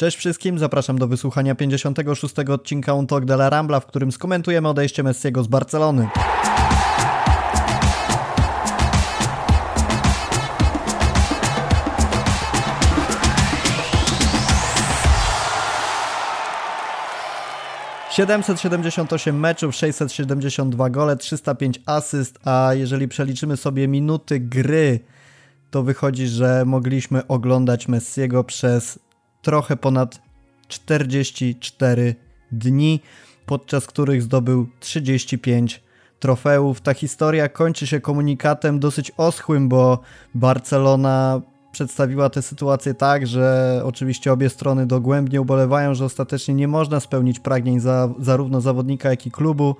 Cześć wszystkim, zapraszam do wysłuchania 56 odcinka Un Talk de la Rambla, w którym skomentujemy odejście Messiego z Barcelony. ...778 meczów, 672 gole, 305 asyst, a jeżeli przeliczymy sobie minuty gry, to wychodzi, że mogliśmy oglądać Messiego przez trochę ponad 44 dni, podczas których zdobył 35 trofeów. Ta historia kończy się komunikatem dosyć oschłym, bo Barcelona przedstawiła tę sytuację tak, że oczywiście obie strony dogłębnie ubolewają, że ostatecznie nie można spełnić pragnień za, zarówno zawodnika, jak i klubu.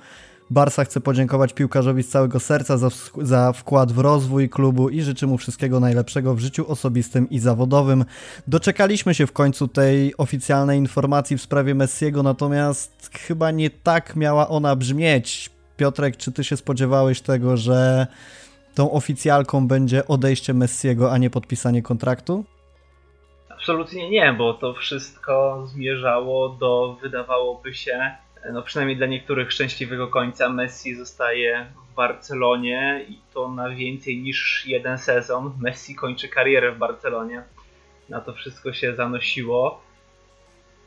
Barsa chce podziękować piłkarzowi z całego serca za, za wkład w rozwój klubu i życzy mu wszystkiego najlepszego w życiu osobistym i zawodowym. Doczekaliśmy się w końcu tej oficjalnej informacji w sprawie Messiego, natomiast chyba nie tak miała ona brzmieć. Piotrek, czy ty się spodziewałeś tego, że tą oficjalką będzie odejście Messiego, a nie podpisanie kontraktu? Absolutnie nie, bo to wszystko zmierzało do, wydawałoby się, no przynajmniej dla niektórych szczęśliwego końca Messi zostaje w Barcelonie i to na więcej niż jeden sezon. Messi kończy karierę w Barcelonie. Na to wszystko się zanosiło.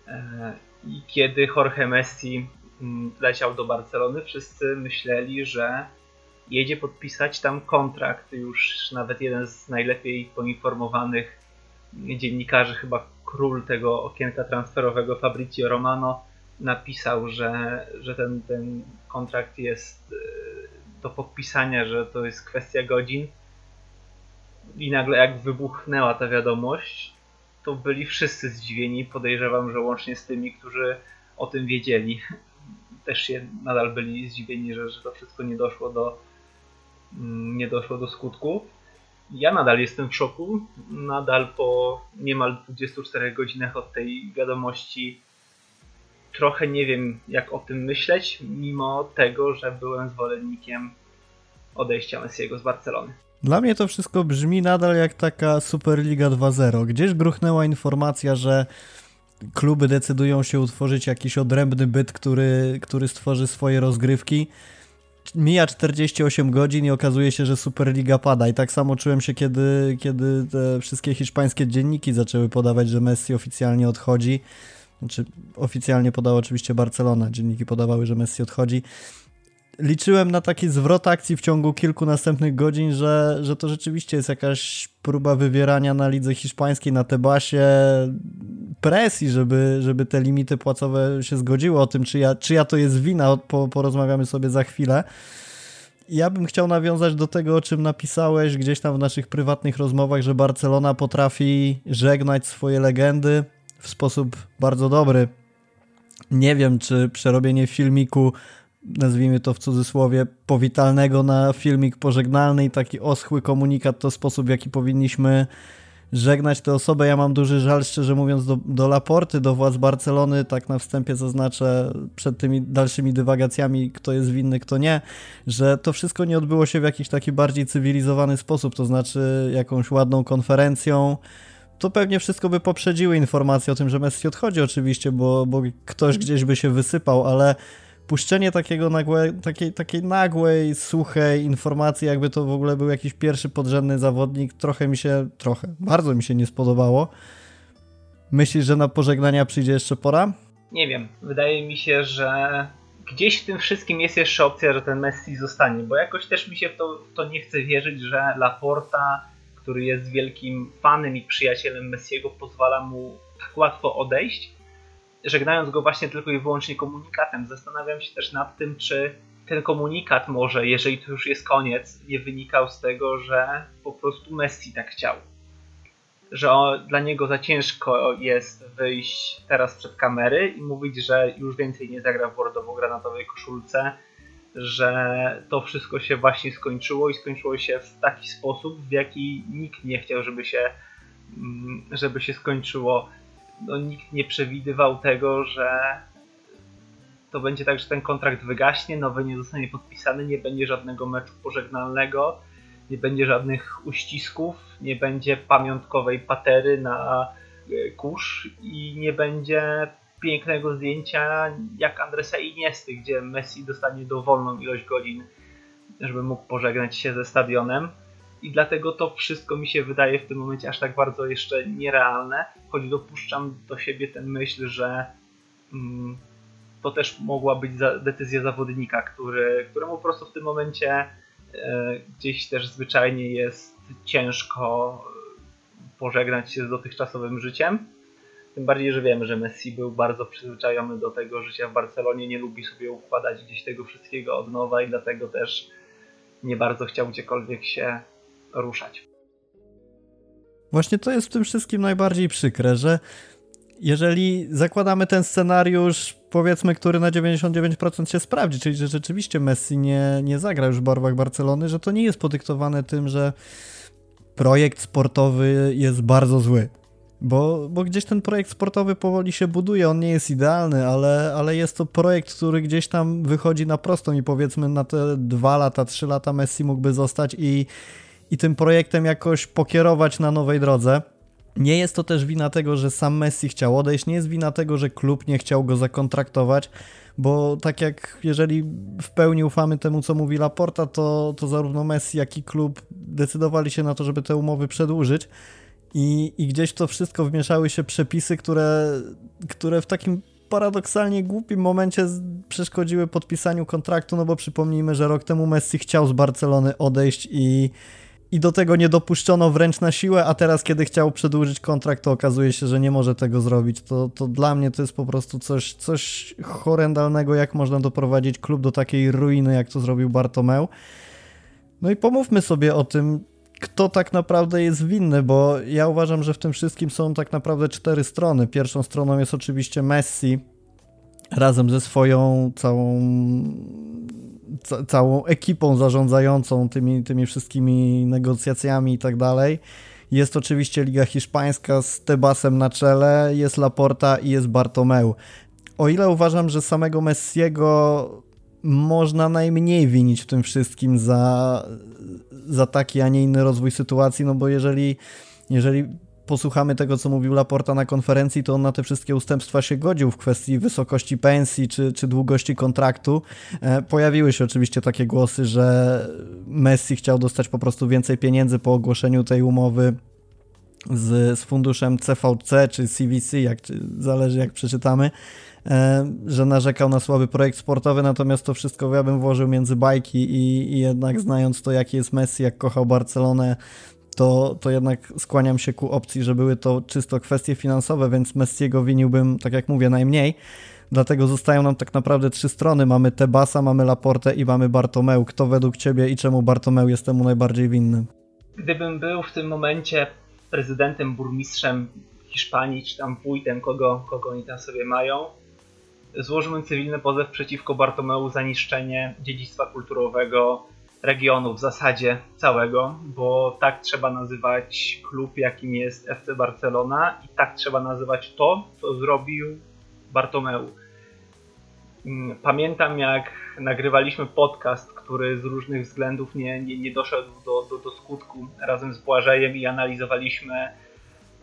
E, I kiedy Jorge Messi mm, leciał do Barcelony, wszyscy myśleli, że jedzie podpisać tam kontrakt. Już nawet jeden z najlepiej poinformowanych dziennikarzy, chyba król tego okienka transferowego, Fabrizio Romano, napisał, że, że ten, ten kontrakt jest e, do podpisania, że to jest kwestia godzin. I nagle jak wybuchnęła ta wiadomość, to byli wszyscy zdziwieni. Podejrzewam, że łącznie z tymi, którzy o tym wiedzieli, też się nadal byli zdziwieni, że, że to wszystko nie doszło do, mm, nie doszło do skutku. Ja nadal jestem w szoku. Nadal po niemal 24 godzinach od tej wiadomości trochę nie wiem, jak o tym myśleć, mimo tego, że byłem zwolennikiem odejścia Messiego z Barcelony. Dla mnie to wszystko brzmi nadal jak taka Superliga 2.0. Gdzieś gruchnęła informacja, że kluby decydują się utworzyć jakiś odrębny byt, który, który stworzy swoje rozgrywki. Mija 48 godzin i okazuje się, że Superliga pada. I tak samo czułem się, kiedy, kiedy te wszystkie hiszpańskie dzienniki zaczęły podawać, że Messi oficjalnie odchodzi. Znaczy, oficjalnie podała oczywiście Barcelona, dzienniki podawały, że Messi odchodzi. Liczyłem na taki zwrot akcji w ciągu kilku następnych godzin, że, że to rzeczywiście jest jakaś próba wywierania na lidze hiszpańskiej, na Tebasie presji, żeby, żeby te limity płacowe się zgodziły. O tym, czyja, czyja to jest wina, po, porozmawiamy sobie za chwilę. Ja bym chciał nawiązać do tego, o czym napisałeś gdzieś tam w naszych prywatnych rozmowach, że Barcelona potrafi żegnać swoje legendy, w sposób bardzo dobry. Nie wiem, czy przerobienie filmiku, nazwijmy to w cudzysłowie, powitalnego na filmik pożegnalny i taki oschły komunikat to sposób, w jaki powinniśmy żegnać tę osobę. Ja mam duży żal, szczerze mówiąc, do, do Laporty, do władz Barcelony. Tak na wstępie zaznaczę przed tymi dalszymi dywagacjami, kto jest winny, kto nie, że to wszystko nie odbyło się w jakiś taki bardziej cywilizowany sposób, to znaczy jakąś ładną konferencją, to pewnie wszystko by poprzedziły informacje o tym, że Messi odchodzi oczywiście, bo, bo ktoś gdzieś by się wysypał, ale puszczenie takiego nagłe, takiej, takiej nagłej, suchej informacji, jakby to w ogóle był jakiś pierwszy podrzędny zawodnik, trochę mi się, trochę, bardzo mi się nie spodobało. Myślisz, że na pożegnania przyjdzie jeszcze pora? Nie wiem. Wydaje mi się, że gdzieś w tym wszystkim jest jeszcze opcja, że ten Messi zostanie, bo jakoś też mi się w to, w to nie chce wierzyć, że Laporta który jest wielkim fanem i przyjacielem Messiego, pozwala mu tak łatwo odejść, żegnając go właśnie tylko i wyłącznie komunikatem. Zastanawiam się też nad tym, czy ten komunikat może, jeżeli to już jest koniec, nie wynikał z tego, że po prostu Messi tak chciał. Że dla niego za ciężko jest wyjść teraz przed kamery i mówić, że już więcej nie zagra w bordowo-granatowej koszulce, że to wszystko się właśnie skończyło i skończyło się w taki sposób, w jaki nikt nie chciał, żeby się, mm, żeby się skończyło. No, nikt nie przewidywał tego, że to będzie tak, że ten kontrakt wygaśnie, nowy nie zostanie podpisany, nie będzie żadnego meczu pożegnalnego, nie będzie żadnych uścisków, nie będzie pamiątkowej patery na e, kurz i nie będzie pięknego zdjęcia jak Andresa Iniesty, gdzie Messi dostanie dowolną ilość godzin, żeby mógł pożegnać się ze stadionem. I dlatego to wszystko mi się wydaje w tym momencie aż tak bardzo jeszcze nierealne, choć dopuszczam do siebie tę myśl, że mm, to też mogła być za, decyzja zawodnika, który, któremu po prostu w tym momencie e, gdzieś też zwyczajnie jest ciężko pożegnać się z dotychczasowym życiem. Tym bardziej, że wiemy, że Messi był bardzo przyzwyczajony do tego życia w Barcelonie, nie lubi sobie układać gdzieś tego wszystkiego od nowa i dlatego też nie bardzo chciał gdziekolwiek się ruszać. Właśnie to jest w tym wszystkim najbardziej przykre, że jeżeli zakładamy ten scenariusz, powiedzmy, który na 99% się sprawdzi, czyli że rzeczywiście Messi nie, nie zagra już w barwach Barcelony, że to nie jest podyktowane tym, że projekt sportowy jest bardzo zły. Bo, bo gdzieś ten projekt sportowy powoli się buduje, on nie jest idealny, ale, ale jest to projekt, który gdzieś tam wychodzi na prostą i powiedzmy na te dwa lata, trzy lata Messi mógłby zostać i, i tym projektem jakoś pokierować na nowej drodze. Nie jest to też wina tego, że sam Messi chciał odejść, nie jest wina tego, że klub nie chciał go zakontraktować, bo tak jak jeżeli w pełni ufamy temu, co mówi Laporta, to, to zarówno Messi, jak i klub decydowali się na to, żeby te umowy przedłużyć. I, I gdzieś to wszystko wmieszały się przepisy, które, które w takim paradoksalnie głupim momencie przeszkodziły podpisaniu kontraktu, no bo przypomnijmy, że rok temu Messi chciał z Barcelony odejść i i do tego nie dopuszczono wręcz na siłę, a teraz kiedy chciał przedłużyć kontrakt, to okazuje się, że nie może tego zrobić. To, to dla mnie to jest po prostu coś, coś horrendalnego, jak można doprowadzić klub do takiej ruiny, jak to zrobił Bartomeu. No i pomówmy sobie o tym, kto tak naprawdę jest winny, bo ja uważam, że w tym wszystkim są tak naprawdę cztery strony. Pierwszą stroną jest oczywiście Messi, razem ze swoją całą ca całą ekipą zarządzającą tymi, tymi wszystkimi negocjacjami i tak dalej. Jest oczywiście Liga Hiszpańska z Tebasem na czele, jest Laporta i jest Bartomeu. O ile uważam, że samego Messiego można najmniej winić w tym wszystkim za, za taki, a nie inny rozwój sytuacji, no bo jeżeli, jeżeli posłuchamy tego, co mówił Laporta na konferencji, to on na te wszystkie ustępstwa się godził w kwestii wysokości pensji czy, czy długości kontraktu. E, pojawiły się oczywiście takie głosy, że Messi chciał dostać po prostu więcej pieniędzy po ogłoszeniu tej umowy z, z funduszem CVC czy CVC, jak, zależy jak przeczytamy, że narzekał na słaby projekt sportowy, natomiast to wszystko ja bym włożył między bajki i, i jednak znając to, jaki jest Messi, jak kochał Barcelonę, to, to jednak skłaniam się ku opcji, że były to czysto kwestie finansowe, więc Messiego winiłbym, tak jak mówię, najmniej. Dlatego zostają nam tak naprawdę trzy strony. Mamy Tebasa, mamy Laporte i mamy Bartomeu. Kto według Ciebie i czemu Bartomeu jest temu najbardziej winny? Gdybym był w tym momencie prezydentem, burmistrzem Hiszpanii, czy tam wójtem, kogo, kogo oni tam sobie mają, złożyłbym cywilny pozew przeciwko Bartomeu za niszczenie dziedzictwa kulturowego regionu w zasadzie całego, bo tak trzeba nazywać klub, jakim jest FC Barcelona i tak trzeba nazywać to, co zrobił Bartomeu. Mm, pamiętam, jak nagrywaliśmy podcast, który z różnych względów nie, nie, nie doszedł do, do, do skutku razem z Błażejem i analizowaliśmy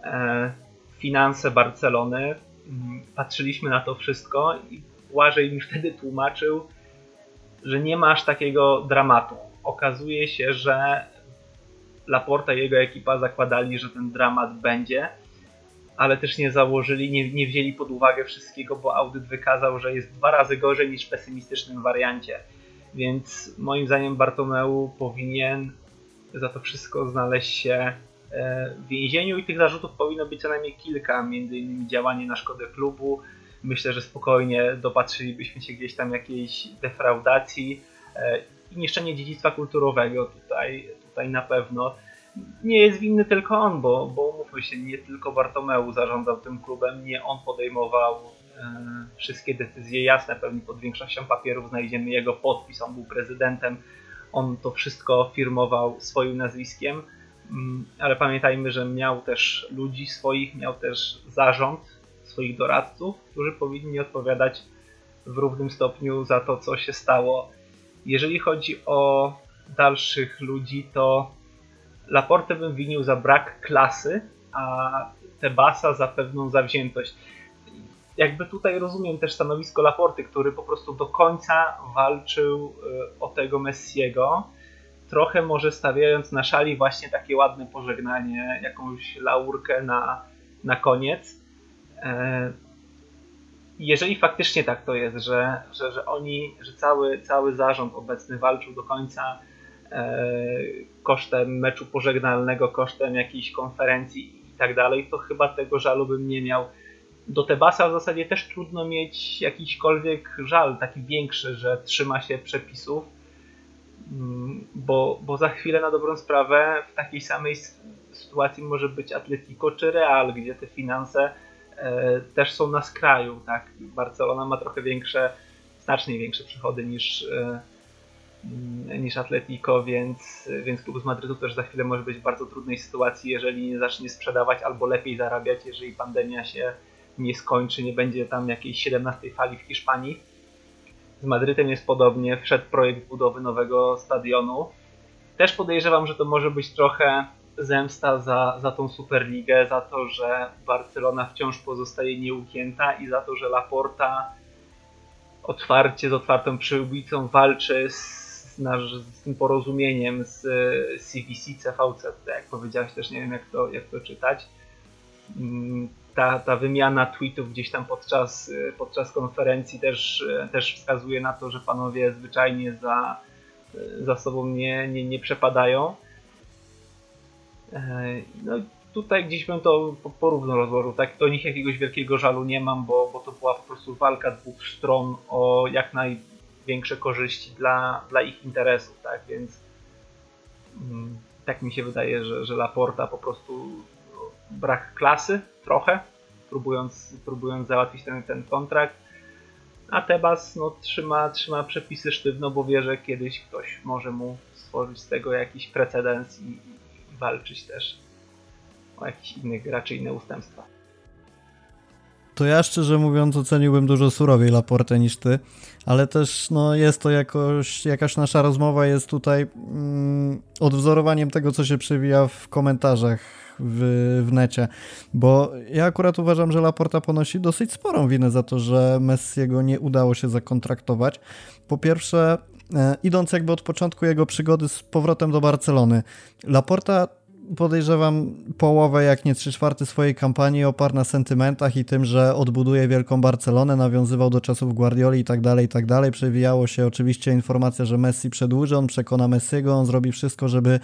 e, finanse Barcelony. Patrzyliśmy na to wszystko i Błażej mi wtedy tłumaczył, że nie ma aż takiego dramatu okazuje się, że Laporta i jego ekipa zakładali, że ten dramat będzie, ale też nie założyli, nie, nie wzięli pod uwagę wszystkiego, bo audyt wykazał, że jest dwa razy gorzej niż w pesymistycznym wariancie. Więc moim zdaniem Bartomeu powinien za to wszystko znaleźć się w więzieniu i tych zarzutów powinno być co najmniej kilka, między innymi działanie na szkodę klubu. Myślę, że spokojnie dopatrzylibyśmy się gdzieś tam jakiejś defraudacji e, i niszczenie dziedzictwa kulturowego tutaj, tutaj na pewno. Nie jest winny tylko on, bo, bo mówmy się, nie tylko Bartomeu zarządzał tym klubem, nie on podejmował e, wszystkie decyzje jasne, pewnie pod większością papierów znajdziemy jego podpis, on był prezydentem, on to wszystko firmował swoim nazwiskiem, ale pamiętajmy, że miał też ludzi swoich, miał też zarząd swoich doradców, którzy powinni odpowiadać w równym stopniu za to, co się stało jeżeli chodzi o dalszych ludzi, to Laporte bym winił za brak klasy, a Tebasa za pewną zawziętość. Jakby tutaj rozumiem też stanowisko Laporty, który po prostu do końca walczył e, o tego Messiego, trochę może stawiając na szali właśnie takie ładne pożegnanie, jakąś laurkę na, na koniec. E, jeżeli faktycznie tak to jest, że, że, że oni, że cały, cały zarząd obecny walczył do końca e, kosztem meczu pożegnalnego, kosztem jakiejś konferencji i tak dalej, to chyba tego żalu bym nie miał. Do Tebasa w zasadzie też trudno mieć jakiśkolwiek żal, taki większy, że trzyma się przepisów, bo, bo za chwilę na dobrą sprawę w takiej samej sytuacji może być Atletico czy Real, gdzie te finanse E, też są na skraju, tak? Barcelona ma trochę większe, znacznie większe przychody niż, e, niż Atletico, więc, więc klub z Madrytu też za chwilę może być w bardzo trudnej sytuacji, jeżeli nie zacznie sprzedawać albo lepiej zarabiać, jeżeli pandemia się nie skończy, nie będzie tam jakiejś 17 fali w Hiszpanii. Z Madrytem jest podobnie, wszedł projekt budowy nowego stadionu. Też podejrzewam, że to może być trochę zemsta za, za tą Superligę, za to, że Barcelona wciąż pozostaje nieugięta i za to, że Laporta otwarcie, z otwartą przyłbicą walczy z, z tym porozumieniem z CVC, CVC, jak powiedziałeś też, nie wiem jak to, jak to czytać. Ta, ta wymiana tweetów gdzieś tam podczas, podczas konferencji też, też wskazuje na to, że panowie zwyczajnie za, za sobą nie, nie, nie przepadają. E, no tutaj gdzieś bym to porówno rozłożył, tak? Do nich jakiegoś wielkiego żalu nie mam, bo, bo to była po prostu walka dwóch stron o jak największe korzyści dla, dla ich interesów, tak? Więc mm, tak mi się wydaje, że, że Laporta po prostu brak klasy trochę, próbując, próbując załatwić ten, ten kontrakt. A Tebas no, trzyma, trzyma przepisy sztywno, bo wie, że kiedyś ktoś może mu stworzyć z tego jakiś precedens i, walczyć też o jakichś innych, raczej inne ustępstwa. To ja szczerze mówiąc oceniłbym dużo surowiej Laportę niż ty, ale też no, jest to jakoś, jakaś nasza rozmowa jest tutaj mm, odwzorowaniem tego, co się przewija w komentarzach w, w necie, bo ja akurat uważam, że Laporta ponosi dosyć sporą winę za to, że Messiego nie udało się zakontraktować. Po pierwsze, E, idąc jakby od początku jego przygody z powrotem do Barcelony. Laporta podejrzewam połowę, jak nie trzy czwarte swojej kampanii oparł na sentymentach i tym, że odbuduje wielką Barcelonę, nawiązywał do czasów Guardioli i tak dalej, i tak dalej. Przewijało się oczywiście informacja, że Messi przedłuży, on przekona Messiego, on zrobi wszystko, żeby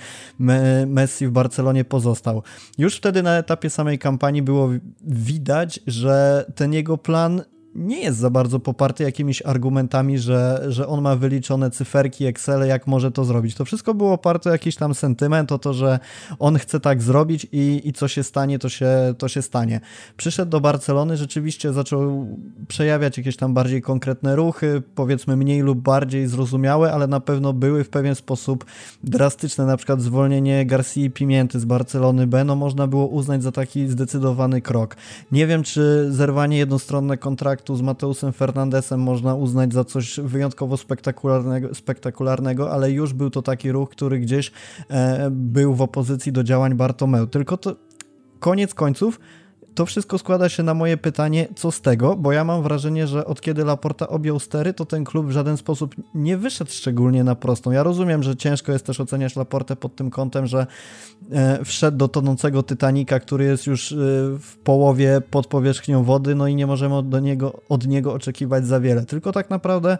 Messi w Barcelonie pozostał. Już wtedy na etapie samej kampanii było widać, że ten jego plan nie jest za bardzo poparty jakimiś argumentami, że, że on ma wyliczone cyferki, Excel, jak może to zrobić. To wszystko było oparte o jakiś tam sentyment, o to, że on chce tak zrobić i, i co się stanie, to się, to się stanie. Przyszedł do Barcelony, rzeczywiście zaczął przejawiać jakieś tam bardziej konkretne ruchy, powiedzmy mniej lub bardziej zrozumiałe, ale na pewno były w pewien sposób drastyczne, na przykład zwolnienie Garcia Pimienty z Barcelony B, no można było uznać za taki zdecydowany krok. Nie wiem, czy zerwanie jednostronne kontraktu kontaktu z Mateusem Fernandesem można uznać za coś wyjątkowo spektakularnego, spektakularnego, ale już był to taki ruch, który gdzieś e, był w opozycji do działań Bartomeu. Tylko to koniec końców to wszystko składa się na moje pytanie, co z tego, bo ja mam wrażenie, że od kiedy Laporta objął stery, to ten klub w żaden sposób nie wyszedł szczególnie na prostą. Ja rozumiem, że ciężko jest też oceniać Laportę pod tym kątem, że e, wszedł do tonącego Titanika, który jest już e, w połowie pod powierzchnią wody, no i nie możemy od niego, od niego oczekiwać za wiele. Tylko tak naprawdę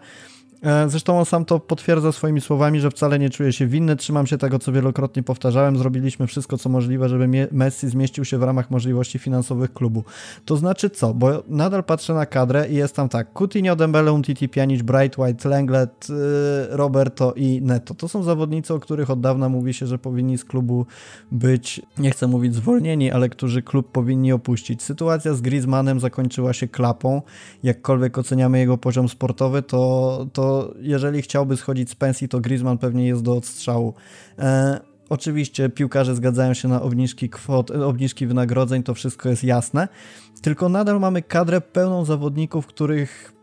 zresztą on sam to potwierdza swoimi słowami, że wcale nie czuje się winny. Trzymam się tego, co wielokrotnie powtarzałem. Zrobiliśmy wszystko, co możliwe, żeby Messi zmieścił się w ramach możliwości finansowych klubu. To znaczy co? Bo nadal patrzę na kadrę i jest tam tak. Coutinho, Dembele, Umtiti, Pjanic, Bright, White, Lenglet, y, Roberto i Neto. To są zawodnicy, o których od dawna mówi się, że powinni z klubu być, nie chcę mówić zwolnieni, ale którzy klub powinni opuścić. Sytuacja z Griezmannem zakończyła się klapą. Jakkolwiek oceniamy jego poziom sportowy, to, to jeżeli chciałby schodzić z pensji, to Griezmann pewnie jest do odstrzału. E, oczywiście piłkarze zgadzają się na obniżki kwot, obniżki wynagrodzeń, to wszystko jest jasne, tylko nadal mamy kadrę pełną zawodników, których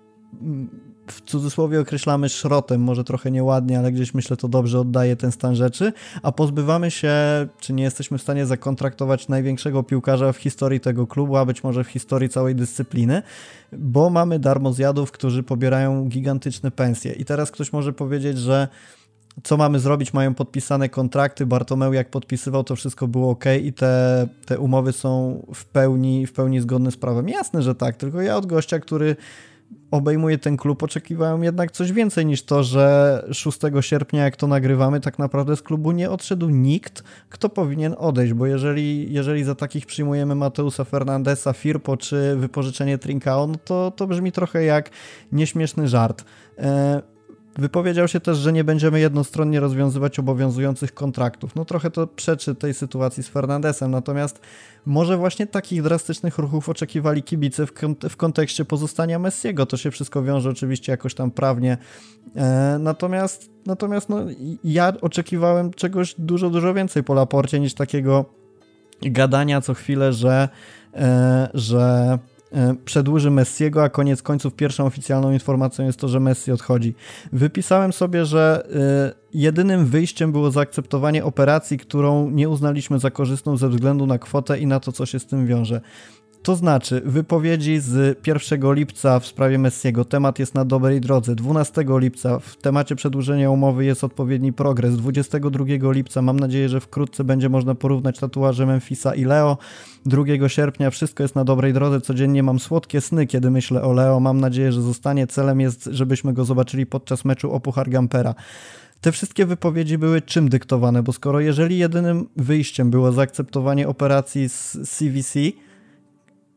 w cudzysłowie określamy szrotem, może trochę nieładnie, ale gdzieś myślę to dobrze oddaje ten stan rzeczy, a pozbywamy się, czy nie jesteśmy w stanie zakontraktować największego piłkarza w historii tego klubu, a być może w historii całej dyscypliny, bo mamy darmozjadów, którzy pobierają gigantyczne pensje. I teraz ktoś może powiedzieć, że co mamy zrobić, mają podpisane kontrakty, Bartomeu jak podpisywał, to wszystko było ok i te, te umowy są w pełni, w pełni zgodne z prawem. Jasne, że tak, tylko ja od gościa, który obejmuje ten klub, oczekiwałem jednak coś więcej niż to, że 6 sierpnia, jak to nagrywamy, tak naprawdę z klubu nie odszedł nikt, kto powinien odejść, bo jeżeli, jeżeli za takich przyjmujemy Mateusa Fernandesa, Firpo czy wypożyczenie Trincao, no to, to brzmi trochę jak nieśmieszny żart. E, Wypowiedział się też, że nie będziemy jednostronnie rozwiązywać obowiązujących kontraktów. No trochę to przeczy tej sytuacji z Fernandesem, natomiast może właśnie takich drastycznych ruchów oczekiwali kibice w, kont w kontekście pozostania Messiego. To się wszystko wiąże oczywiście jakoś tam prawnie. E, natomiast natomiast no, ja oczekiwałem czegoś dużo, dużo więcej po Laporcie niż takiego gadania co chwilę, że, e, że przedłuży Messiego, a koniec końców pierwszą oficjalną informacją jest to, że Messi odchodzi. Wypisałem sobie, że e, jedynym wyjściem było zaakceptowanie operacji, którą nie uznaliśmy za korzystną ze względu na kwotę i na to, co się z tym wiąże. To znaczy, wypowiedzi z 1 lipca w sprawie Messiego, temat jest na dobrej drodze. 12 lipca w temacie przedłużenia umowy jest odpowiedni progres. 22 lipca mam nadzieję, że wkrótce będzie można porównać tatuaże Memphisa i Leo. 2 sierpnia wszystko jest na dobrej drodze. Codziennie mam słodkie sny, kiedy myślę o Leo. Mam nadzieję, że zostanie. Celem jest, żebyśmy go zobaczyli podczas meczu o Puchar Gampera te wszystkie wypowiedzi były czym dyktowane? Bo skoro jeżeli jedynym wyjściem było zaakceptowanie operacji z CVC,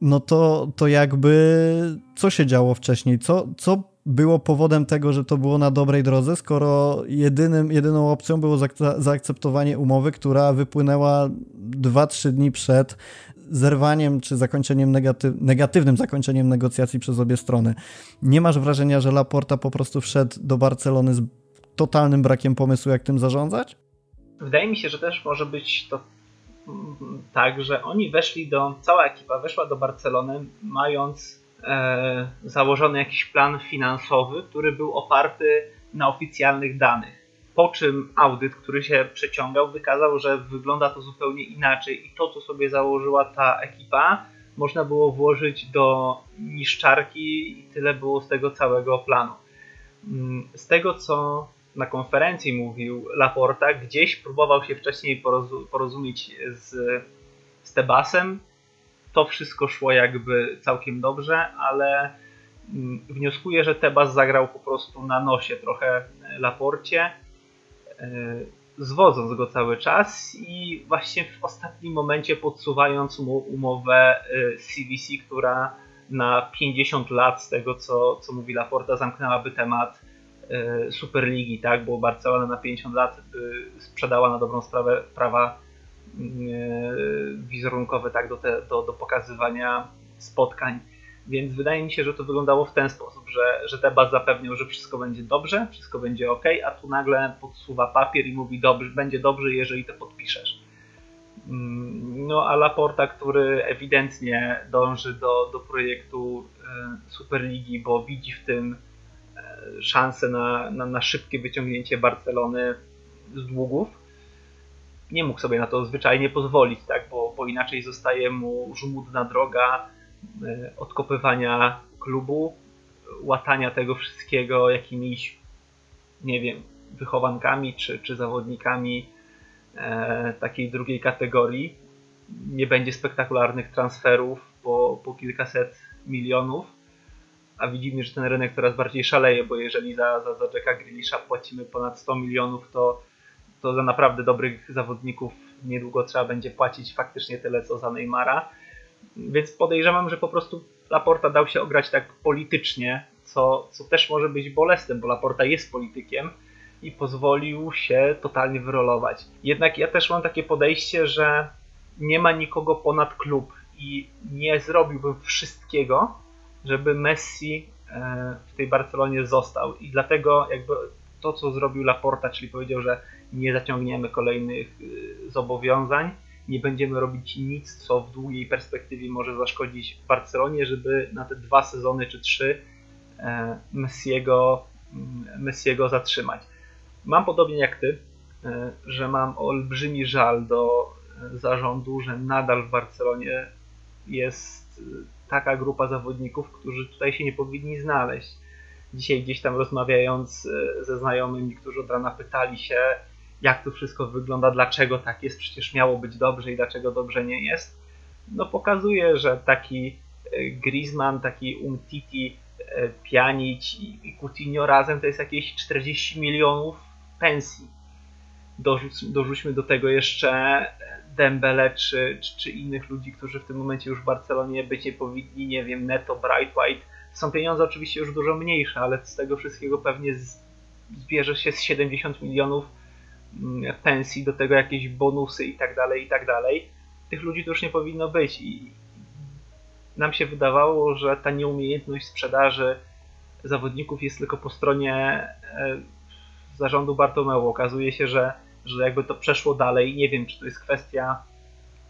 no to, to jakby co się działo wcześniej? Co, co było powodem tego, że to było na dobrej drodze, skoro jedynym, jedyną opcją było zaakceptowanie umowy, która wypłynęła 2-3 dni przed zerwaniem czy zakończeniem negatyw negatywnym zakończeniem negocjacji przez obie strony. Nie masz wrażenia, że Laporta po prostu wszedł do Barcelony z totalnym brakiem pomysłu, jak tym zarządzać? Wydaje mi się, że też może być to tak, że oni weszli do, cała ekipa weszła do Barcelony mając e, założony jakiś plan finansowy, który był oparty na oficjalnych danych. Po czym audyt, który się przeciągał, wykazał, że wygląda to zupełnie inaczej i to, co sobie założyła ta ekipa, można było włożyć do niszczarki i tyle było z tego całego planu. Mm, z tego, co na konferencji mówił Laporta, gdzieś próbował się wcześniej porozumieć z, z Tebasem. To wszystko szło jakby całkiem dobrze, ale mm, wnioskuję, że Tebas zagrał po prostu na nosie trochę Laporcie, e, zwodząc go cały czas i właśnie w ostatnim momencie podsuwając mu umowę CVC, e, która na 50 lat z tego, co, co mówi Laporta, zamknęłaby temat E, Superligi, tak, bo Barcelona na 50 lat e, sprzedała na dobrą sprawę prawa mm, e, wizerunkowe tak, do, te, do, do pokazywania spotkań. Więc wydaje mi się, że to wyglądało w ten sposób, że, że Tebas zapewniał, że wszystko będzie dobrze, wszystko będzie ok, a tu nagle podsuwa papier i mówi, dobrze, będzie dobrze, jeżeli to podpiszesz. Mm, no a Laporta, który ewidentnie dąży do, do projektu Superligi, bo widzi w tym szansę na, na, na szybkie wyciągnięcie Barcelony z długów. Nie mógł sobie na to zwyczajnie pozwolić, tak? bo, bo inaczej zostaje mu żmudna droga e, odkopywania klubu, łatania tego wszystkiego jakimiś, nie wiem, wychowankami czy, czy zawodnikami e, takiej drugiej kategorii. Nie będzie spektakularnych transferów po, po kilkaset milionów a widzimy, że ten rynek coraz bardziej szaleje, bo jeżeli za, za, za Jacka Grealisha płacimy ponad 100 milionów, to, to za naprawdę dobrych zawodników niedługo trzeba będzie płacić faktycznie tyle, co za Neymara. Więc podejrzewam, że po prostu Laporta dał się ograć tak politycznie, co, co też może być bolesnym, bo Laporta jest politykiem i pozwolił się totalnie wyrolować. Jednak ja też mam takie podejście, że nie ma nikogo ponad klub i nie zrobiłbym wszystkiego, żeby Messi e, w tej Barcelonie został. I dlatego jakby to, co zrobił Laporta, czyli powiedział, że nie zaciągniemy kolejnych e, zobowiązań, nie będziemy robić nic, co w długiej perspektywie może zaszkodzić Barcelonie, żeby na te dwa sezony czy trzy e, Messiego, mm, Messiego zatrzymać. Mam podobnie jak ty, że mam olbrzymi żal do zarządu, że nadal w Barcelonie jest taka grupa zawodników, którzy tutaj się nie powinni znaleźć. Dzisiaj gdzieś tam rozmawiając ze znajomymi, którzy od rana pytali się, jak to wszystko wygląda, dlaczego tak jest, przecież miało być dobrze i dlaczego dobrze nie jest, no pokazuje, że taki e, Griezmann, taki Umtiti, e, Pjanic i Coutinho razem to jest jakieś 40 milionów pensji. Dorzuć, dorzućmy do tego jeszcze Dembele czy, czy, czy, innych ludzi, którzy w tym momencie już w Barcelonie być nie powinni, nie wiem, Neto, Bright White. Są pieniądze oczywiście już dużo mniejsze, ale z tego wszystkiego pewnie zbierze się z 70 milionów mm, pensji, do tego jakieś bonusy i tak dalej, i tak dalej tych ludzi to już nie powinno być i nam się wydawało, że ta nieumiejętność sprzedaży zawodników jest tylko po stronie e, zarządu Bartomeu. Okazuje się, że, że jakby to przeszło dalej. Nie wiem, czy to jest kwestia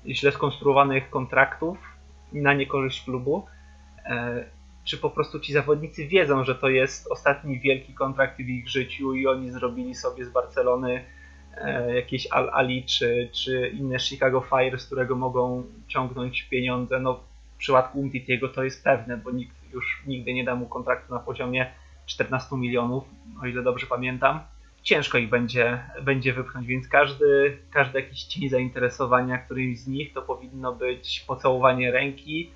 źle skonstruowanych kontraktów na niekorzyść klubu, e, czy po prostu ci zawodnicy wiedzą, że to jest ostatni wielki kontrakt w ich życiu i oni zrobili sobie z Barcelony E, jakieś Al Ali czy, czy inne Chicago Fire, z którego mogą ciągnąć pieniądze. No, w przypadku Umtitiego to jest pewne, bo nikt już nigdy nie da mu kontraktu na poziomie 14 milionów, o ile dobrze pamiętam. Ciężko ich będzie, będzie wypchnąć, więc każdy, każdy jakiś cień zainteresowania którymś z nich to powinno być pocałowanie ręki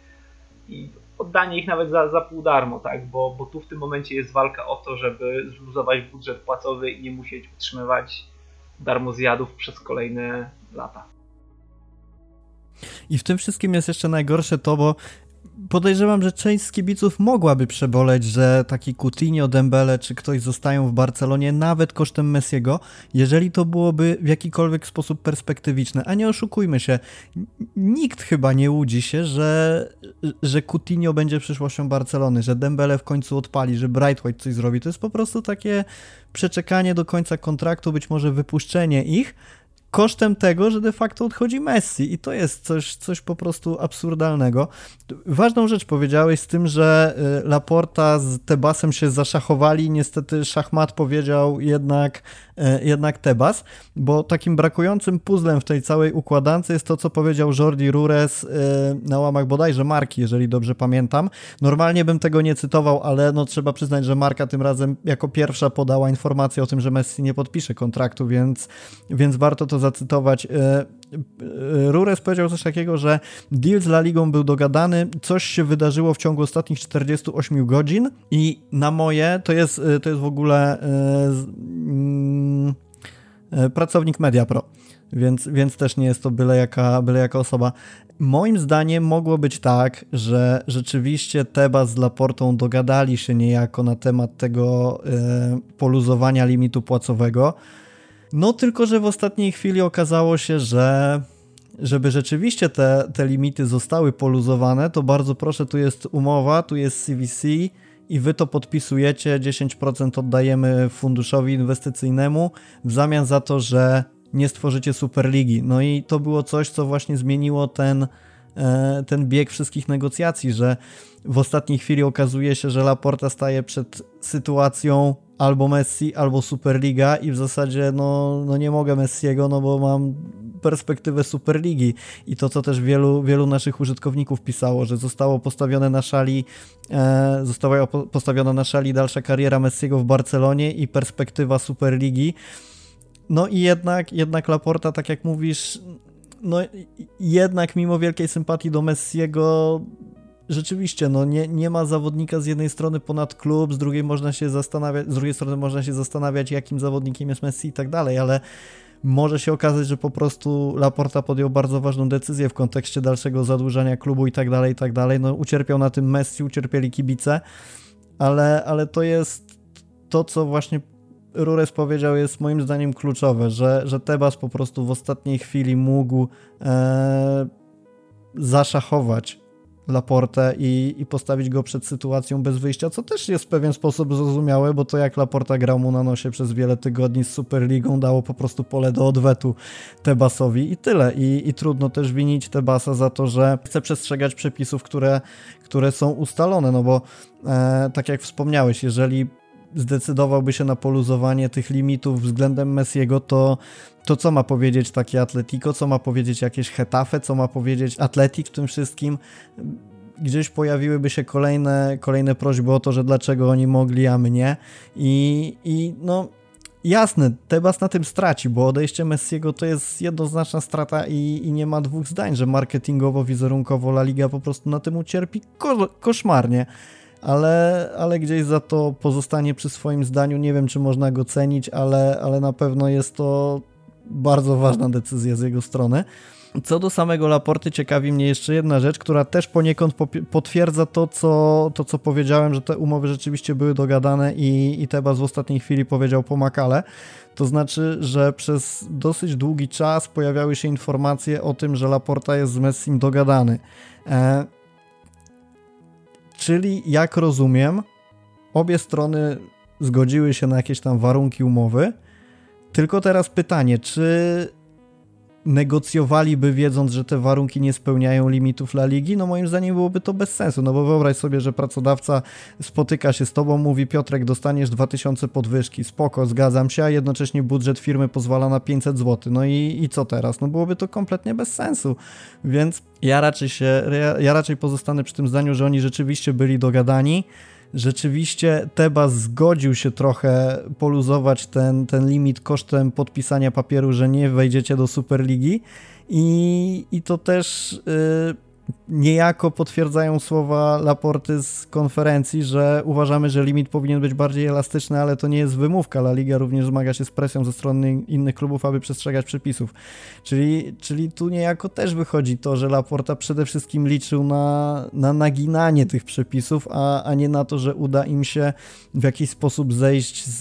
i oddanie ich nawet za, za pół darmo, tak? bo, bo tu w tym momencie jest walka o to, żeby zluzować budżet płacowy i nie musieć utrzymywać darmozjadów przez kolejne lata. I w tym wszystkim jest jeszcze najgorsze to, bo podejrzewam, że część z kibiców mogłaby przeboleć, że taki Coutinho, Dembele czy ktoś zostają w Barcelonie nawet kosztem Messiego, jeżeli to byłoby w jakikolwiek sposób perspektywiczne. A nie oszukujmy się, nikt chyba nie łudzi się, że, że Coutinho będzie przyszłością Barcelony, że Dembele w końcu odpali, że Brightwhite coś zrobi. To jest po prostu takie przeczekanie do końca kontraktu, być może wypuszczenie ich, kosztem tego, że de facto odchodzi Messi i to jest coś, coś po prostu absurdalnego. Ważną rzecz powiedziałeś z tym, że y, Laporta z Tebasem się zaszachowali, niestety szachmat powiedział jednak, jednak Tebas, bo takim brakującym puzzlem w tej całej układance jest to, co powiedział Jordi Rures y, na łamach bodajże Marki, jeżeli dobrze pamiętam. Normalnie bym tego nie cytował, ale no trzeba przyznać, że Marka tym razem jako pierwsza podała informację o tym, że Messi nie podpisze kontraktu, więc, więc warto to zacytować. Rures powiedział coś takiego, że deal z La Ligą był dogadany, coś się wydarzyło w ciągu ostatnich 48 godzin i na moje, to jest, e, to jest w ogóle mm, pracownik MediaPro, więc, więc też nie jest to byle jaka, byle jaka osoba. Moim zdaniem mogło być tak, że rzeczywiście Teba z Laportą dogadali się niejako na temat tego poluzowania limitu płacowego, no tylko, że w ostatniej chwili okazało się, że żeby rzeczywiście te, te limity zostały poluzowane, to bardzo proszę, tu jest umowa, tu jest CVC i wy to podpisujecie, 10% oddajemy funduszowi inwestycyjnemu w zamian za to, że nie stworzycie Superligi. No i to było coś, co właśnie zmieniło ten, e, ten bieg wszystkich negocjacji, że w ostatniej chwili okazuje się, że Laporta staje przed sytuacją albo Messi, albo Superliga i w zasadzie no, no nie mogę Messiego, no bo mam perspektywę Superligi i to, co też wielu, wielu naszych użytkowników pisało, że zostało postawione na szali e, została postawiona na szali dalsza kariera Messiego w Barcelonie i perspektywa Superligi. No i jednak, jednak Laporta, tak jak mówisz, no jednak mimo wielkiej sympatii do Messiego rzeczywiście, no nie, nie ma zawodnika z jednej strony ponad klub, z drugiej można się zastanawiać, z drugiej strony można się zastanawiać, jakim zawodnikiem jest Messi i tak dalej, ale może się okazać, że po prostu Laporta podjął bardzo ważną decyzję w kontekście dalszego zadłużania klubu i tak dalej, i tak dalej. No ucierpiał na tym Messi, ucierpieli kibice, ale, ale to jest to, co właśnie Rures powiedział, jest moim zdaniem kluczowe, że, że Tebas po prostu w ostatniej chwili mógł e, zaszachować Laportę i, i postawić go przed sytuacją bez wyjścia, co też jest w pewien sposób zrozumiałe, bo to jak Laporta grał mu na nosie przez wiele tygodni z Superligą, dało po prostu pole do odwetu Tebasowi i tyle. I, i trudno też winić Tebasa za to, że chce przestrzegać przepisów, które, które są ustalone, no bo e, tak jak wspomniałeś, jeżeli zdecydowałby się na poluzowanie tych limitów względem Messiego, to, to co ma powiedzieć takie Atletico, co ma powiedzieć jakieś Hetafe, co ma powiedzieć Atletik w tym wszystkim? Gdzieś pojawiłyby się kolejne, kolejne prośby o to, że dlaczego oni mogli, a mnie. I, i no, jasne, Tebas na tym straci, bo odejście Messiego to jest jednoznaczna strata i, i nie ma dwóch zdań, że marketingowo, wizerunkowo La Liga po prostu na tym ucierpi ko koszmarnie ale, ale gdzieś za to pozostanie przy swoim zdaniu. Nie wiem, czy można go cenić, ale, ale na pewno jest to bardzo ważna decyzja z jego strony. Co do samego Laporty, ciekawi mnie jeszcze jedna rzecz, która też poniekąd potwierdza to co, to, co powiedziałem, że te umowy rzeczywiście były dogadane i, i Tebas w ostatniej chwili powiedział po Makale. To znaczy, że przez dosyć długi czas pojawiały się informacje o tym, że Laporta jest z Messim dogadany. E Czyli, jak rozumiem, obie strony zgodziły się na jakieś tam warunki umowy. Tylko teraz pytanie, czy negocjowaliby wiedząc, że te warunki nie spełniają limitów La Ligi, no moim zdaniem byłoby to bez sensu, no bo wyobraź sobie, że pracodawca spotyka się z tobą, mówi Piotrek, dostaniesz 2000 podwyżki, spoko, zgadzam się, a jednocześnie budżet firmy pozwala na 500 zł, no i, i co teraz? No byłoby to kompletnie bez sensu, więc ja raczej się, ja, ja raczej pozostanę przy tym zdaniu, że oni rzeczywiście byli dogadani, rzeczywiście Tebas zgodził się trochę poluzować ten, ten limit kosztem podpisania papieru, że nie wejdziecie do Superligi. I, i to też... Yy, niejako potwierdzają słowa Laporty z konferencji, że uważamy, że limit powinien być bardziej elastyczny, ale to nie jest wymówka. La Liga również zmaga się z presją ze strony innych klubów, aby przestrzegać przepisów. Czyli, czyli tu niejako też wychodzi to, że Laporta przede wszystkim liczył na, na naginanie tych przepisów, a, a nie na to, że uda im się w jakiś sposób zejść z,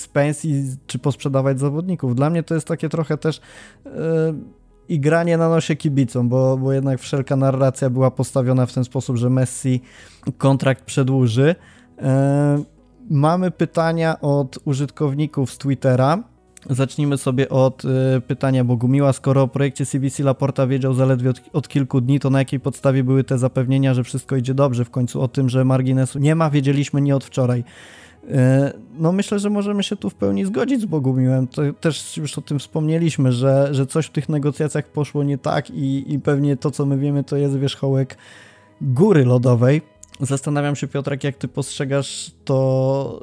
z pensji czy posprzedawać zawodników. Dla mnie to jest takie trochę też... Yy, i granie na nosie kibicom, bo, bo jednak wszelka narracja była postawiona w ten sposób, że Messi kontrakt przedłuży. E, mamy pytania od użytkowników z Twittera. Zacznijmy sobie od y, pytania Bogumiła. Skoro o projekcie CBC Laporta wiedział zaledwie od, od, kilku dni, to na jakiej podstawie były te zapewnienia, że wszystko idzie dobrze? W końcu o tym, że marginesu nie ma, wiedzieliśmy nie od wczoraj. E, no myślę, że możemy się tu w pełni zgodzić z Bogumiłem. To też już o tym wspomnieliśmy, że, że coś w tych negocjacjach poszło nie tak i, i pewnie to, co my wiemy, to jest wierzchołek góry lodowej. Zastanawiam się, Piotrek, jak ty postrzegasz to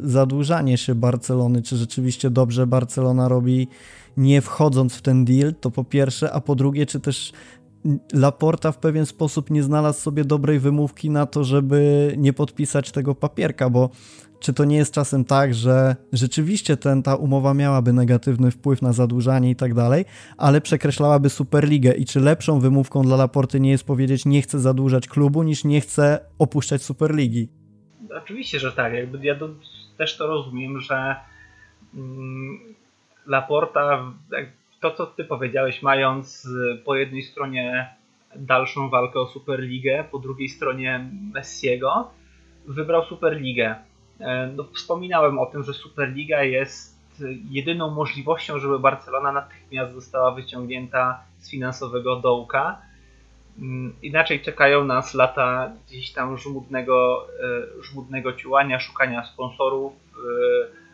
yy, zadłużanie się Barcelony. Czy rzeczywiście dobrze Barcelona robi, nie wchodząc w ten deal, to po pierwsze, a po drugie, czy też Laporta w pewien sposób nie znalazł sobie dobrej wymówki na to, żeby nie podpisać tego papierka, bo czy to nie jest czasem tak, że rzeczywiście ten, ta umowa miałaby negatywny wpływ na zadłużanie i tak dalej, ale przekreślałaby Superligę i czy lepszą wymówką dla Laporty nie jest powiedzieć nie chcę zadłużać klubu, niż nie chcę opuszczać Superligi? Oczywiście, że tak. Jakby ja to, też to rozumiem, że mm, Laporta, to co ty powiedziałeś, mając po jednej stronie dalszą walkę o Superligę, po drugiej stronie Messiego, wybrał Superligę. E, no, wspominałem o tym, że Superliga jest jedyną możliwością, żeby Barcelona natychmiast została wyciągnięta z finansowego dołka. Mm, inaczej czekają nas lata gdzieś tam żmudnego, e, żmudnego ciułania, szukania sponsorów, e,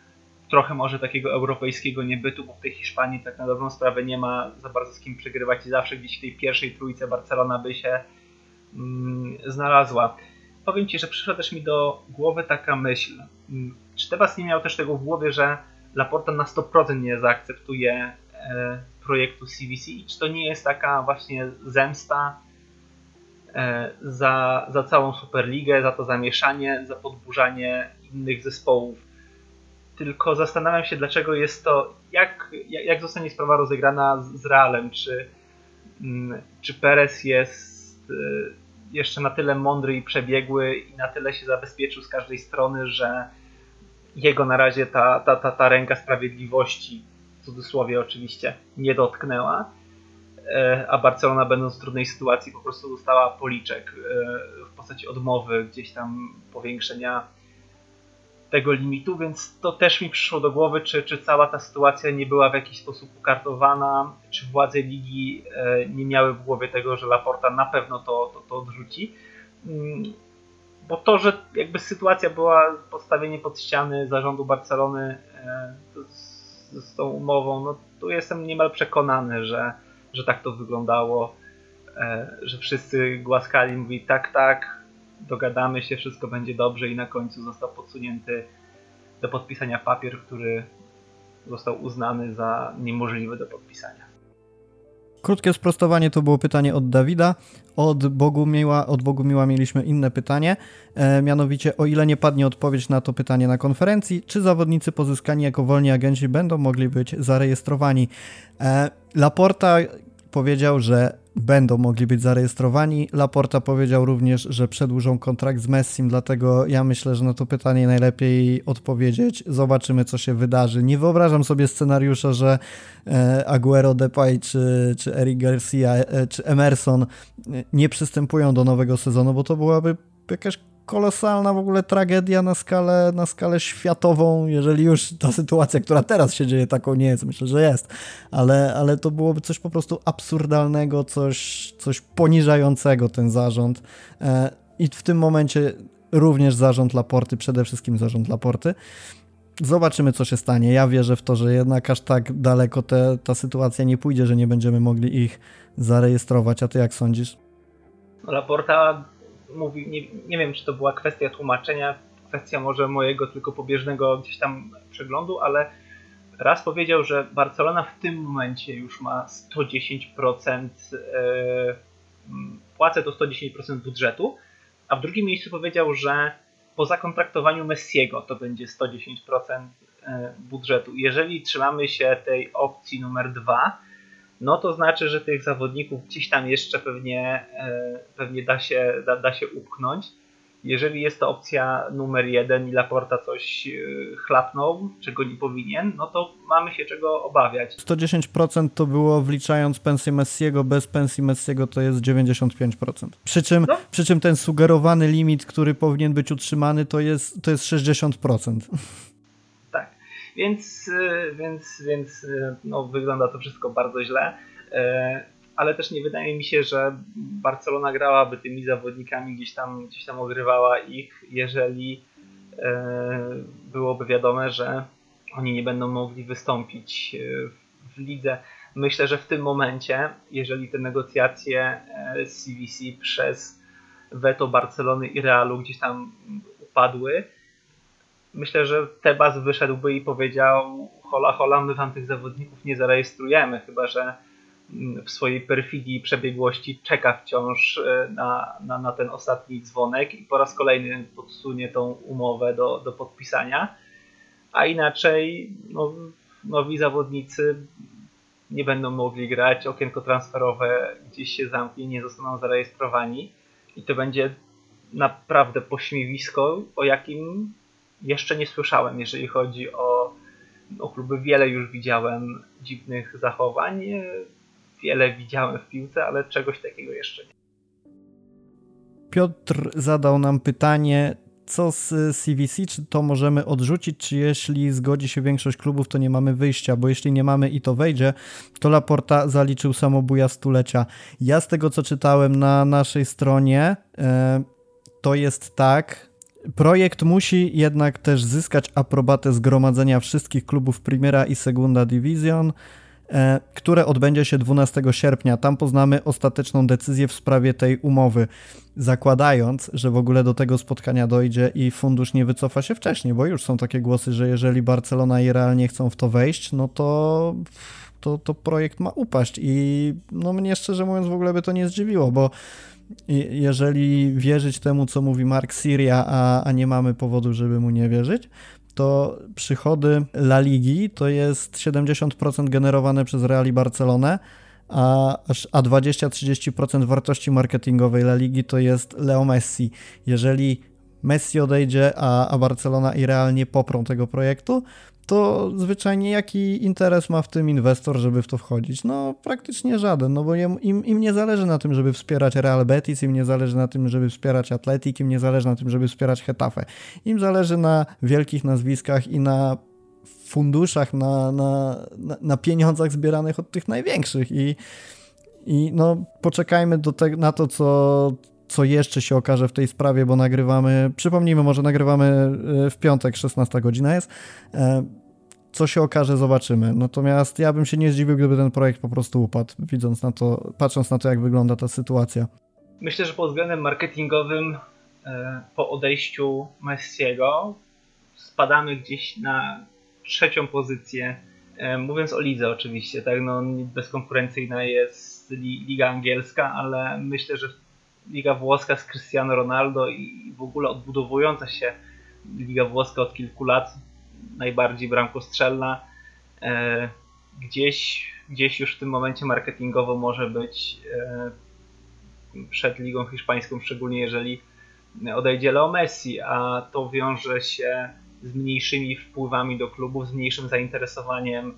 trochę może takiego europejskiego niebytu, bo w tej Hiszpanii tak na dobrą sprawę nie ma za bardzo z kim przegrywać i zawsze gdzieś w tej pierwszej trójce Barcelona by się mm, znalazła powiem Ci, że przyszła też mi do głowy taka myśl. Mm, czy Tebas nie miał też tego w głowie, że Laporta na 100% nie zaakceptuje e, projektu CVC czy to nie jest taka właśnie zemsta e, za, za całą Superligę, za to zamieszanie, za podburzanie innych zespołów. Tylko zastanawiam się, dlaczego jest to, jak, jak zostanie sprawa rozegrana z, z Realem, czy, mm, czy Perez jest e, jeszcze na tyle mądry i przebiegły i na tyle się zabezpieczył z każdej strony, że jego na razie ta, ta, ta, ta ręka sprawiedliwości, w cudzysłowie oczywiście, nie dotknęła. e, a Barcelona będąc w trudnej sytuacji po prostu dostała policzek e, w postaci odmowy gdzieś tam powiększenia tego limitu, więc to też mi przyszło do głowy, czy, czy cała ta sytuacja nie była w jakiś sposób ukartowana, czy władze ligi e, nie miały w głowie tego, że Laporta na pewno to, to, to odrzuci. Mm, bo to, że jakby sytuacja była postawienie pod ściany zarządu Barcelony z, z tą umową, no tu jestem niemal przekonany, że, że tak to wyglądało, e, że wszyscy głaskali, mówi tak, tak, dogadamy się, wszystko będzie dobrze i na końcu został podsunięty do podpisania papier, który został uznany za niemożliwy do podpisania. Krótkie sprostowanie to było pytanie od Dawida. Od Bogumiła, od Bogumiła mieliśmy inne pytanie, e, mianowicie o ile nie padnie odpowiedź na to pytanie na konferencji, czy zawodnicy pozyskani jako wolni agenci będą mogli być zarejestrowani. E, Laporta powiedział, że będą mogli być zarejestrowani. Laporta powiedział również, że przedłużą kontrakt z Messim, dlatego ja myślę, że na to pytanie najlepiej odpowiedzieć. Zobaczymy, co się wydarzy. Nie wyobrażam sobie scenariusza, że e, Aguero, Depay czy, czy Eric Garcia e, czy Emerson nie przystępują do nowego sezonu, bo to byłaby jakaś kolosalna w ogóle tragedia na skalę, na skalę światową, jeżeli już ta sytuacja, która teraz się dzieje, taką nie jest, myślę, że jest, ale, ale to byłoby coś po prostu absurdalnego, coś, coś poniżającego ten zarząd e, i w tym momencie również zarząd Laporty, przede wszystkim zarząd Laporty. Zobaczymy, co się stanie. Ja wierzę w to, że jednak aż tak daleko te, ta sytuacja nie pójdzie, że nie będziemy mogli ich zarejestrować. A ty jak sądzisz? Laporta mówi, nie, nie wiem czy to była kwestia tłumaczenia, kwestia może mojego tylko pobieżnego gdzieś tam przeglądu, ale raz powiedział, że Barcelona w tym momencie już ma 110% e, płacę to 110% budżetu, a w drugim miejscu powiedział, że po zakontraktowaniu Messiego to będzie 110% e, budżetu. Jeżeli trzymamy się tej opcji numer dwa, no to znaczy, że tych zawodników gdzieś tam jeszcze pewnie, e, pewnie da, się, da, da się upchnąć. Jeżeli jest to opcja numer jeden i Laporta coś e, chlapnął, czego nie powinien, no to mamy się czego obawiać. 110% to było wliczając pensję Messiego, bez pensji Messiego to jest 95%. Przy czym, no. przy czym ten sugerowany limit, który powinien być utrzymany, to jest, to jest 60%. Więc, y, więc, więc y, no, wygląda to wszystko bardzo źle. E, ale też nie wydaje mi się, że Barcelona grałaby tymi zawodnikami, gdzieś tam, gdzieś tam ogrywała ich, jeżeli e, byłoby wiadome, że oni nie będą mogli wystąpić e, w lidze. Myślę, że w tym momencie, jeżeli te negocjacje z CVC przez weto Barcelony i Realu gdzieś tam upadły, myślę, że Tebas wyszedłby i powiedział hola hola, my wam tych zawodników nie zarejestrujemy, chyba że mm, w swojej perfidii i przebiegłości czeka wciąż e, na, na, na ten ostatni dzwonek i po raz kolejny podsunie tą umowę do, do podpisania, a inaczej no, nowi zawodnicy nie będą mogli grać, okienko transferowe gdzieś się zamknie, nie zostaną zarejestrowani i to będzie naprawdę pośmiewisko, o jakim jeszcze nie słyszałem, jeżeli chodzi o, o kluby. Wiele już widziałem dziwnych zachowań, wiele widziałem w piłce, ale czegoś takiego jeszcze nie. Piotr zadał nam pytanie, co z CVC, czy to możemy odrzucić, czy jeśli zgodzi się większość klubów, to nie mamy wyjścia, bo jeśli nie mamy i to wejdzie, to Laporta zaliczył samobuja stulecia. Ja z tego, co czytałem na naszej stronie, e, to jest tak, Projekt musi jednak też zyskać aprobatę zgromadzenia wszystkich klubów Primera i Segunda Division, e, które odbędzie się 12 sierpnia. Tam poznamy ostateczną decyzję w sprawie tej umowy, zakładając, że w ogóle do tego spotkania dojdzie i fundusz nie wycofa się wcześniej, bo już są takie głosy, że jeżeli Barcelona i Real nie chcą w to wejść, no to, to, to projekt ma upaść i no mnie szczerze mówiąc w ogóle by to nie zdziwiło, bo jeżeli wierzyć temu, co mówi Mark Syria, a, a nie mamy powodu, żeby mu nie wierzyć, to przychody La Ligi to jest 70% generowane przez Real i Barcelonę, a, a 20-30% wartości marketingowej La Ligi to jest Leo Messi. Jeżeli Messi odejdzie, a, a Barcelona i Real nie poprą tego projektu, to zwyczajnie jaki interes ma w tym inwestor, żeby w to wchodzić? No praktycznie żaden, no bo im, im nie zależy na tym, żeby wspierać Real Betis, im nie zależy na tym, żeby wspierać Atletik, im nie zależy na tym, żeby wspierać Hetafe. Im zależy na wielkich nazwiskach i na funduszach, na, na, na, pieniądzach zbieranych od tych największych i i no, poczekajmy do te, na to, co, co jeszcze się okaże w tej sprawie, bo nagrywamy, przypomnijmy, może nagrywamy e, w piątek, 16 godzina jest. E, co się okaże, zobaczymy. Natomiast ja bym się nie zdziwił, gdyby ten projekt po prostu upadł, widząc na to, patrząc na to, jak wygląda ta sytuacja. Myślę, że pod względem marketingowym e, po odejściu Messiego spadamy gdzieś na trzecią pozycję. Mówiąc o lidze oczywiście, tak, no bezkonkurencyjna jest liga angielska, ale myślę, że Liga Włoska z Cristiano Ronaldo i w ogóle odbudowująca się Liga Włoska od kilku lat, najbardziej bramkostrzelna, e, gdzieś, gdzieś już w tym momencie marketingowo może być e, przed Ligą Hiszpańską, szczególnie jeżeli odejdzie Leo Messi, a to wiąże się z mniejszymi wpływami do klubów, z mniejszym zainteresowaniem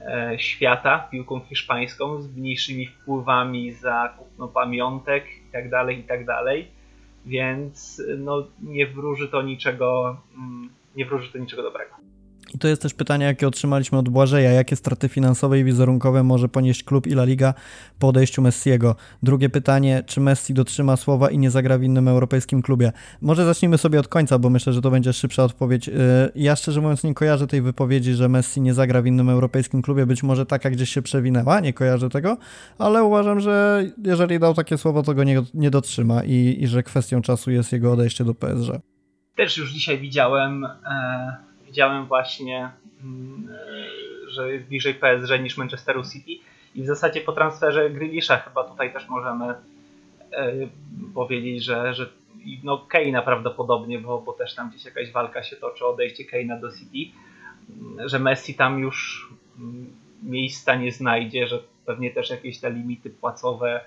E, świata piłką hiszpańską z mniejszymi wpływami za kupno pamiątek itd., tak itd. Tak Więc no, nie wróży to niczego, mm, nie wróży to niczego dobrego. I to jest też pytanie, jakie otrzymaliśmy od Błażeja. Jakie straty finansowe i wizerunkowe może ponieść klub i La Liga po odejściu Messiego? Drugie pytanie, czy Messi dotrzyma słowa i nie zagra w innym europejskim klubie? Może zacznijmy sobie od końca, bo myślę, że to będzie szybsza odpowiedź. Y, ja szczerze mówiąc nie kojarzę tej wypowiedzi, że Messi nie zagra w innym europejskim klubie. Być może taka gdzieś się przewinęła, nie kojarzę tego, ale uważam, że jeżeli dał takie słowo, to go nie, nie dotrzyma i, i że kwestią czasu jest jego odejście do PSG. Też już dzisiaj widziałem... E widziałem właśnie, mm, e, że jest bliżej PSG niż Manchesteru City. I w zasadzie po transferze Grealisha chyba tutaj też możemy e, powiedzieć, że, że no Keina prawdopodobnie, bo, bo też tam gdzieś jakaś walka się toczy o odejście Keina do City, mm, że Messi tam już mm, miejsca nie znajdzie, że pewnie też jakieś te limity płacowe,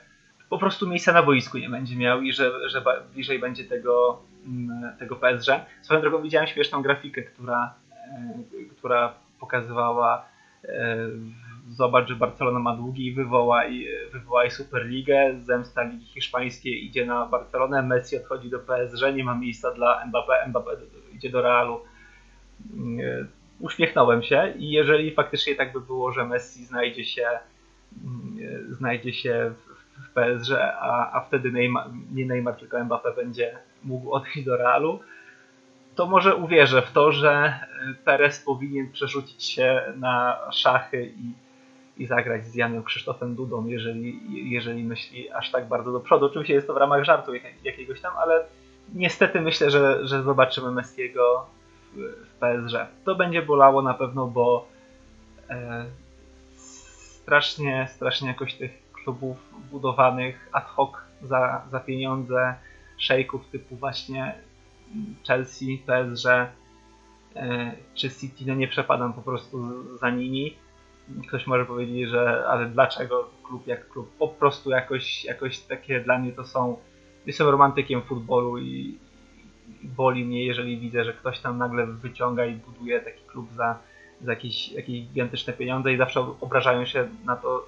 po prostu miejsca na boisku nie będzie miał i że, że bliżej będzie tego tego PSG. Swoją drogą widziałem śmieszną grafikę, która, e, która pokazywała e, zobacz, że Barcelona ma długi i wywoła, i wywoła Superligę, zemsta Ligi Hiszpańskiej idzie na Barcelonę, Messi odchodzi do PSG, nie ma miejsca dla Mbappé, Mbappé idzie do Realu. Mm, uśmiechnąłem się i jeżeli faktycznie tak by było, że Messi znajdzie się mm, znajdzie się w PSG, a, a wtedy Neymar, nie Neymar, tylko Mbappé będzie mógł odejść do Realu, to może uwierzę w to, że Perez powinien przerzucić się na szachy i, i zagrać z Janem Krzysztofem Dudą, jeżeli, jeżeli myśli aż tak bardzo do przodu. Oczywiście jest to w ramach żartu jakiegoś tam, ale niestety myślę, że, że zobaczymy Messiego w, w PSG. To będzie bolało na pewno, bo e, strasznie, strasznie jakoś tych klubów budowanych ad hoc za, za pieniądze szejków typu właśnie Chelsea, PSG e, czy City, no nie przepadam po prostu za nimi. Ktoś może powiedzieć, że ale dlaczego klub jak klub? Po prostu jakoś, jakoś takie dla mnie to są. Jestem romantykiem futbolu i, boli mnie, jeżeli widzę, że ktoś tam nagle wyciąga i buduje taki klub za, za jakieś, jakieś gigantyczne pieniądze i zawsze obrażają się na to,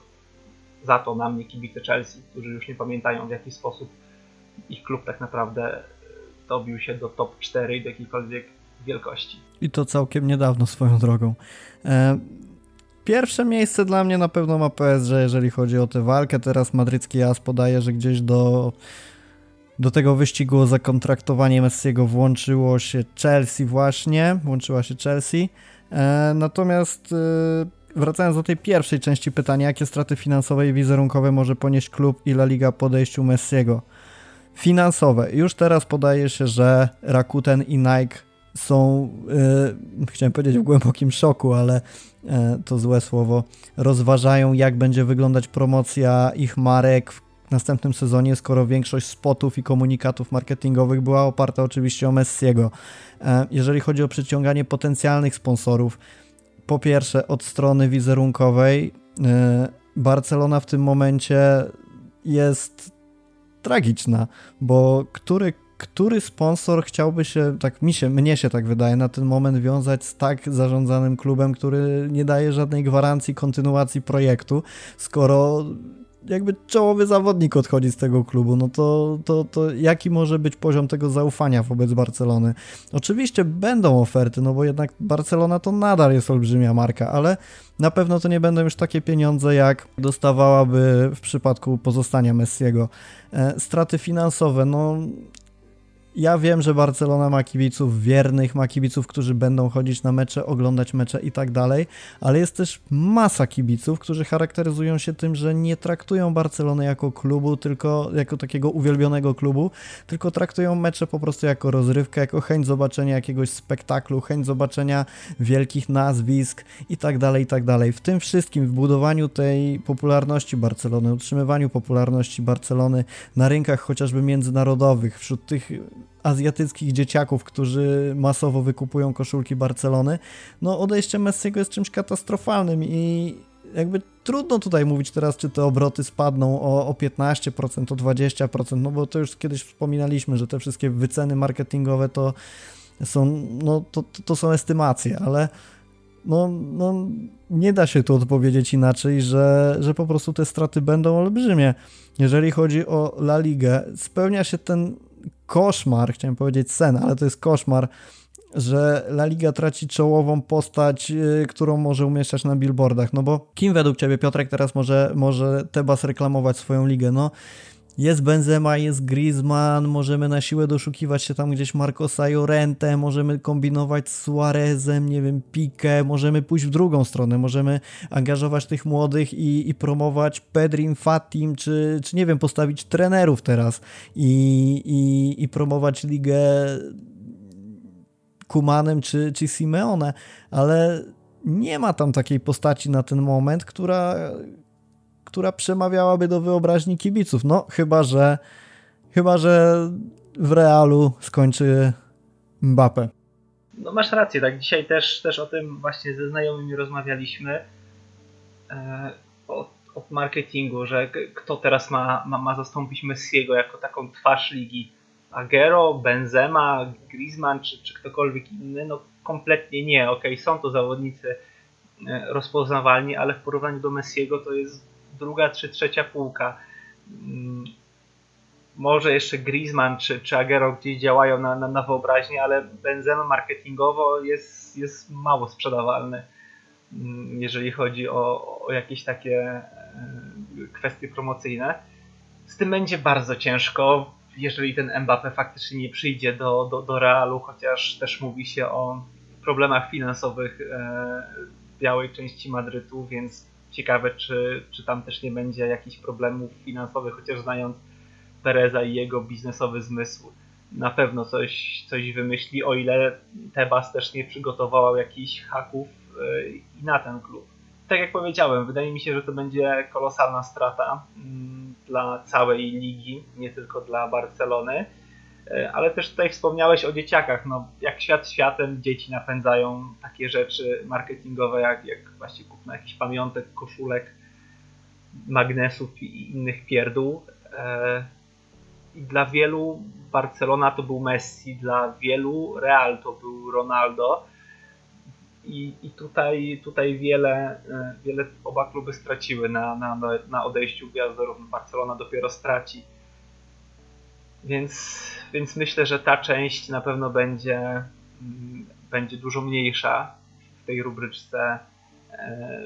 za to na mnie kibice Chelsea, którzy już nie pamiętają w jaki sposób ich klub tak naprawdę dobił się do top 4 do jakiejkolwiek wielkości. I to całkiem niedawno swoją drogą. E, pierwsze miejsce dla mnie na pewno ma PSG, jeżeli chodzi o tę walkę. Teraz madrycki As podaje, że gdzieś do, do tego wyścigu o zakontraktowanie Messiego włączyło się Chelsea właśnie, włączyła się Chelsea. E, natomiast e, wracając do tej pierwszej części pytania, jakie straty finansowe i wizerunkowe może ponieść klub i La Liga po odejściu Messiego? Finansowe. Już teraz podaje się, że Rakuten i Nike są, yy, chciałem powiedzieć w głębokim szoku, ale yy, to złe słowo, rozważają jak będzie wyglądać promocja ich marek w następnym sezonie, skoro większość spotów i komunikatów marketingowych była oparta oczywiście o Messiego. Yy, jeżeli chodzi o przyciąganie potencjalnych sponsorów, po pierwsze od strony wizerunkowej Barcelona w tym momencie jest tragiczna, bo który który sponsor chciałby się, tak mi się, mnie się tak wydaje, na ten moment wiązać z tak zarządzanym klubem, który nie daje żadnej gwarancji kontynuacji projektu, skoro jakby czołowy zawodnik odchodzi z tego klubu, no to, to, to jaki może być poziom tego zaufania wobec Barcelony? Oczywiście będą oferty, no bo jednak Barcelona to nadal jest olbrzymia marka, ale na pewno to nie będą już takie pieniądze, jak dostawałaby w przypadku pozostania Messiego. E, straty finansowe, no ja wiem, że Barcelona ma kibiców wiernych, ma kibiców, którzy będą chodzić na mecze, oglądać mecze i tak dalej, ale jest też masa kibiców, którzy charakteryzują się tym, że nie traktują Barcelony jako klubu, tylko jako takiego uwielbionego klubu, tylko traktują mecze po prostu jako rozrywkę, jako chęć zobaczenia jakiegoś spektaklu, chęć zobaczenia wielkich nazwisk i tak dalej, i tak dalej. W tym wszystkim, w budowaniu tej popularności Barcelony, utrzymywaniu popularności Barcelony na rynkach chociażby międzynarodowych, wśród tych azjatyckich dzieciaków, którzy masowo wykupują koszulki Barcelony, no odejście Messiego jest czymś katastrofalnym i jakby trudno tutaj mówić teraz, czy te obroty spadną o, o 15%, o 20%, no bo to już kiedyś wspominaliśmy, że te wszystkie wyceny marketingowe to są, no to, to są estymacje, ale no, no nie da się tu odpowiedzieć inaczej, że, że po prostu te straty będą olbrzymie. Jeżeli chodzi o La Ligę, spełnia się ten koszmar, chciałem powiedzieć sen, ale to jest koszmar, że La Liga traci czołową postać, yy, którą może umieszczać na billboardach. No bo kim według Ciebie, Piotrek, teraz może, może Tebas reklamować swoją ligę? No jest Benzema, jest Griezmann, możemy na siłę doszukiwać się tam gdzieś Marcosa Jorente, możemy kombinować z Suarezem, nie wiem, Pique, możemy pójść w drugą stronę, możemy angażować tych młodych i, i promować Pedrin, Fatim, czy, czy nie wiem, postawić trenerów teraz i, i, i promować ligę Kumanem czy, czy Simeone, ale nie ma tam takiej postaci na ten moment, która która przemawiałaby do wyobraźni kibiców. No, chyba, że chyba, że w Realu skończy Mbappe. No masz rację, tak. Dzisiaj też, też o tym właśnie ze znajomymi rozmawialiśmy. E, o, o marketingu, że kto teraz ma, ma, ma zastąpić Messiego jako taką twarz ligi. Agero, Benzema, Griezmann czy, czy ktokolwiek inny? No kompletnie nie. Ok, są to zawodnicy e, rozpoznawalni, ale w porównaniu do Messiego to jest druga czy trzecia półka. Mm, może jeszcze Griezmann czy, czy Agero gdzieś działają na, na, na wyobraźnię, ale Benzema marketingowo jest, jest mało sprzedawalny, mm, jeżeli chodzi o, o jakieś takie e, kwestie promocyjne. Z tym będzie bardzo ciężko, jeżeli ten Mbappe faktycznie nie przyjdzie do, do, do Realu, chociaż też mówi się o problemach finansowych e, białej części Madrytu, więc ciekawe, czy, czy tam też nie będzie jakichś problemów finansowych, chociaż znając Pereza i jego biznesowy zmysł, na pewno coś, coś wymyśli, o ile Tebas też nie przygotował jakichś haków y, i na ten klub. Tak jak powiedziałem, wydaje mi się, że to będzie kolosalna strata mm, dla całej ligi, nie tylko dla Barcelony. E, ale też tutaj wspomniałeś o dzieciakach. No, jak świat światem, dzieci napędzają takie rzeczy marketingowe, jak, jak właśnie kupno jakichś pamiątek, koszulek, magnesów i innych pierdół. E, I dla wielu Barcelona to był Messi, dla wielu Real to był Ronaldo. I, i tutaj, tutaj wiele, e, wiele oba kluby straciły na, na, na odejściu gwiazdorów. Barcelona dopiero straci więc, więc myślę, że ta część na pewno będzie, mm, będzie dużo mniejsza w tej rubryczce e,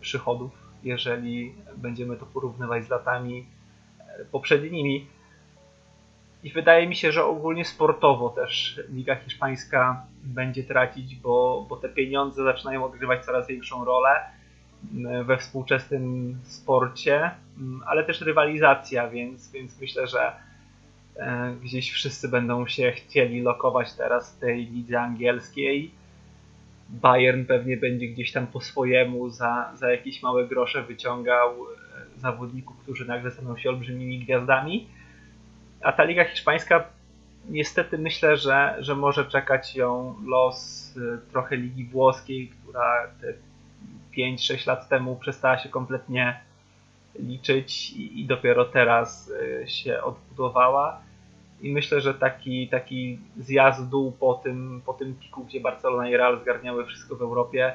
przychodów, jeżeli będziemy to porównywać z latami e, poprzednimi. I wydaje mi się, że ogólnie sportowo też Liga Hiszpańska będzie tracić, bo, bo te pieniądze zaczynają odgrywać coraz większą rolę mm, we współczesnym sporcie, mm, ale też rywalizacja, więc, więc myślę, że gdzieś wszyscy będą się chcieli lokować teraz w tej lidze angielskiej. Bayern pewnie będzie gdzieś tam po swojemu za, za jakieś małe grosze wyciągał e, zawodników, którzy nagle staną się olbrzymimi gwiazdami. A ta liga hiszpańska niestety myślę, że, że może czekać ją los e, trochę ligi włoskiej, która te 5-6 lat temu przestała się kompletnie liczyć i dopiero teraz się odbudowała i myślę, że taki, taki zjazd dół po tym, po tym piku, gdzie Barcelona i Real zgarniały wszystko w Europie,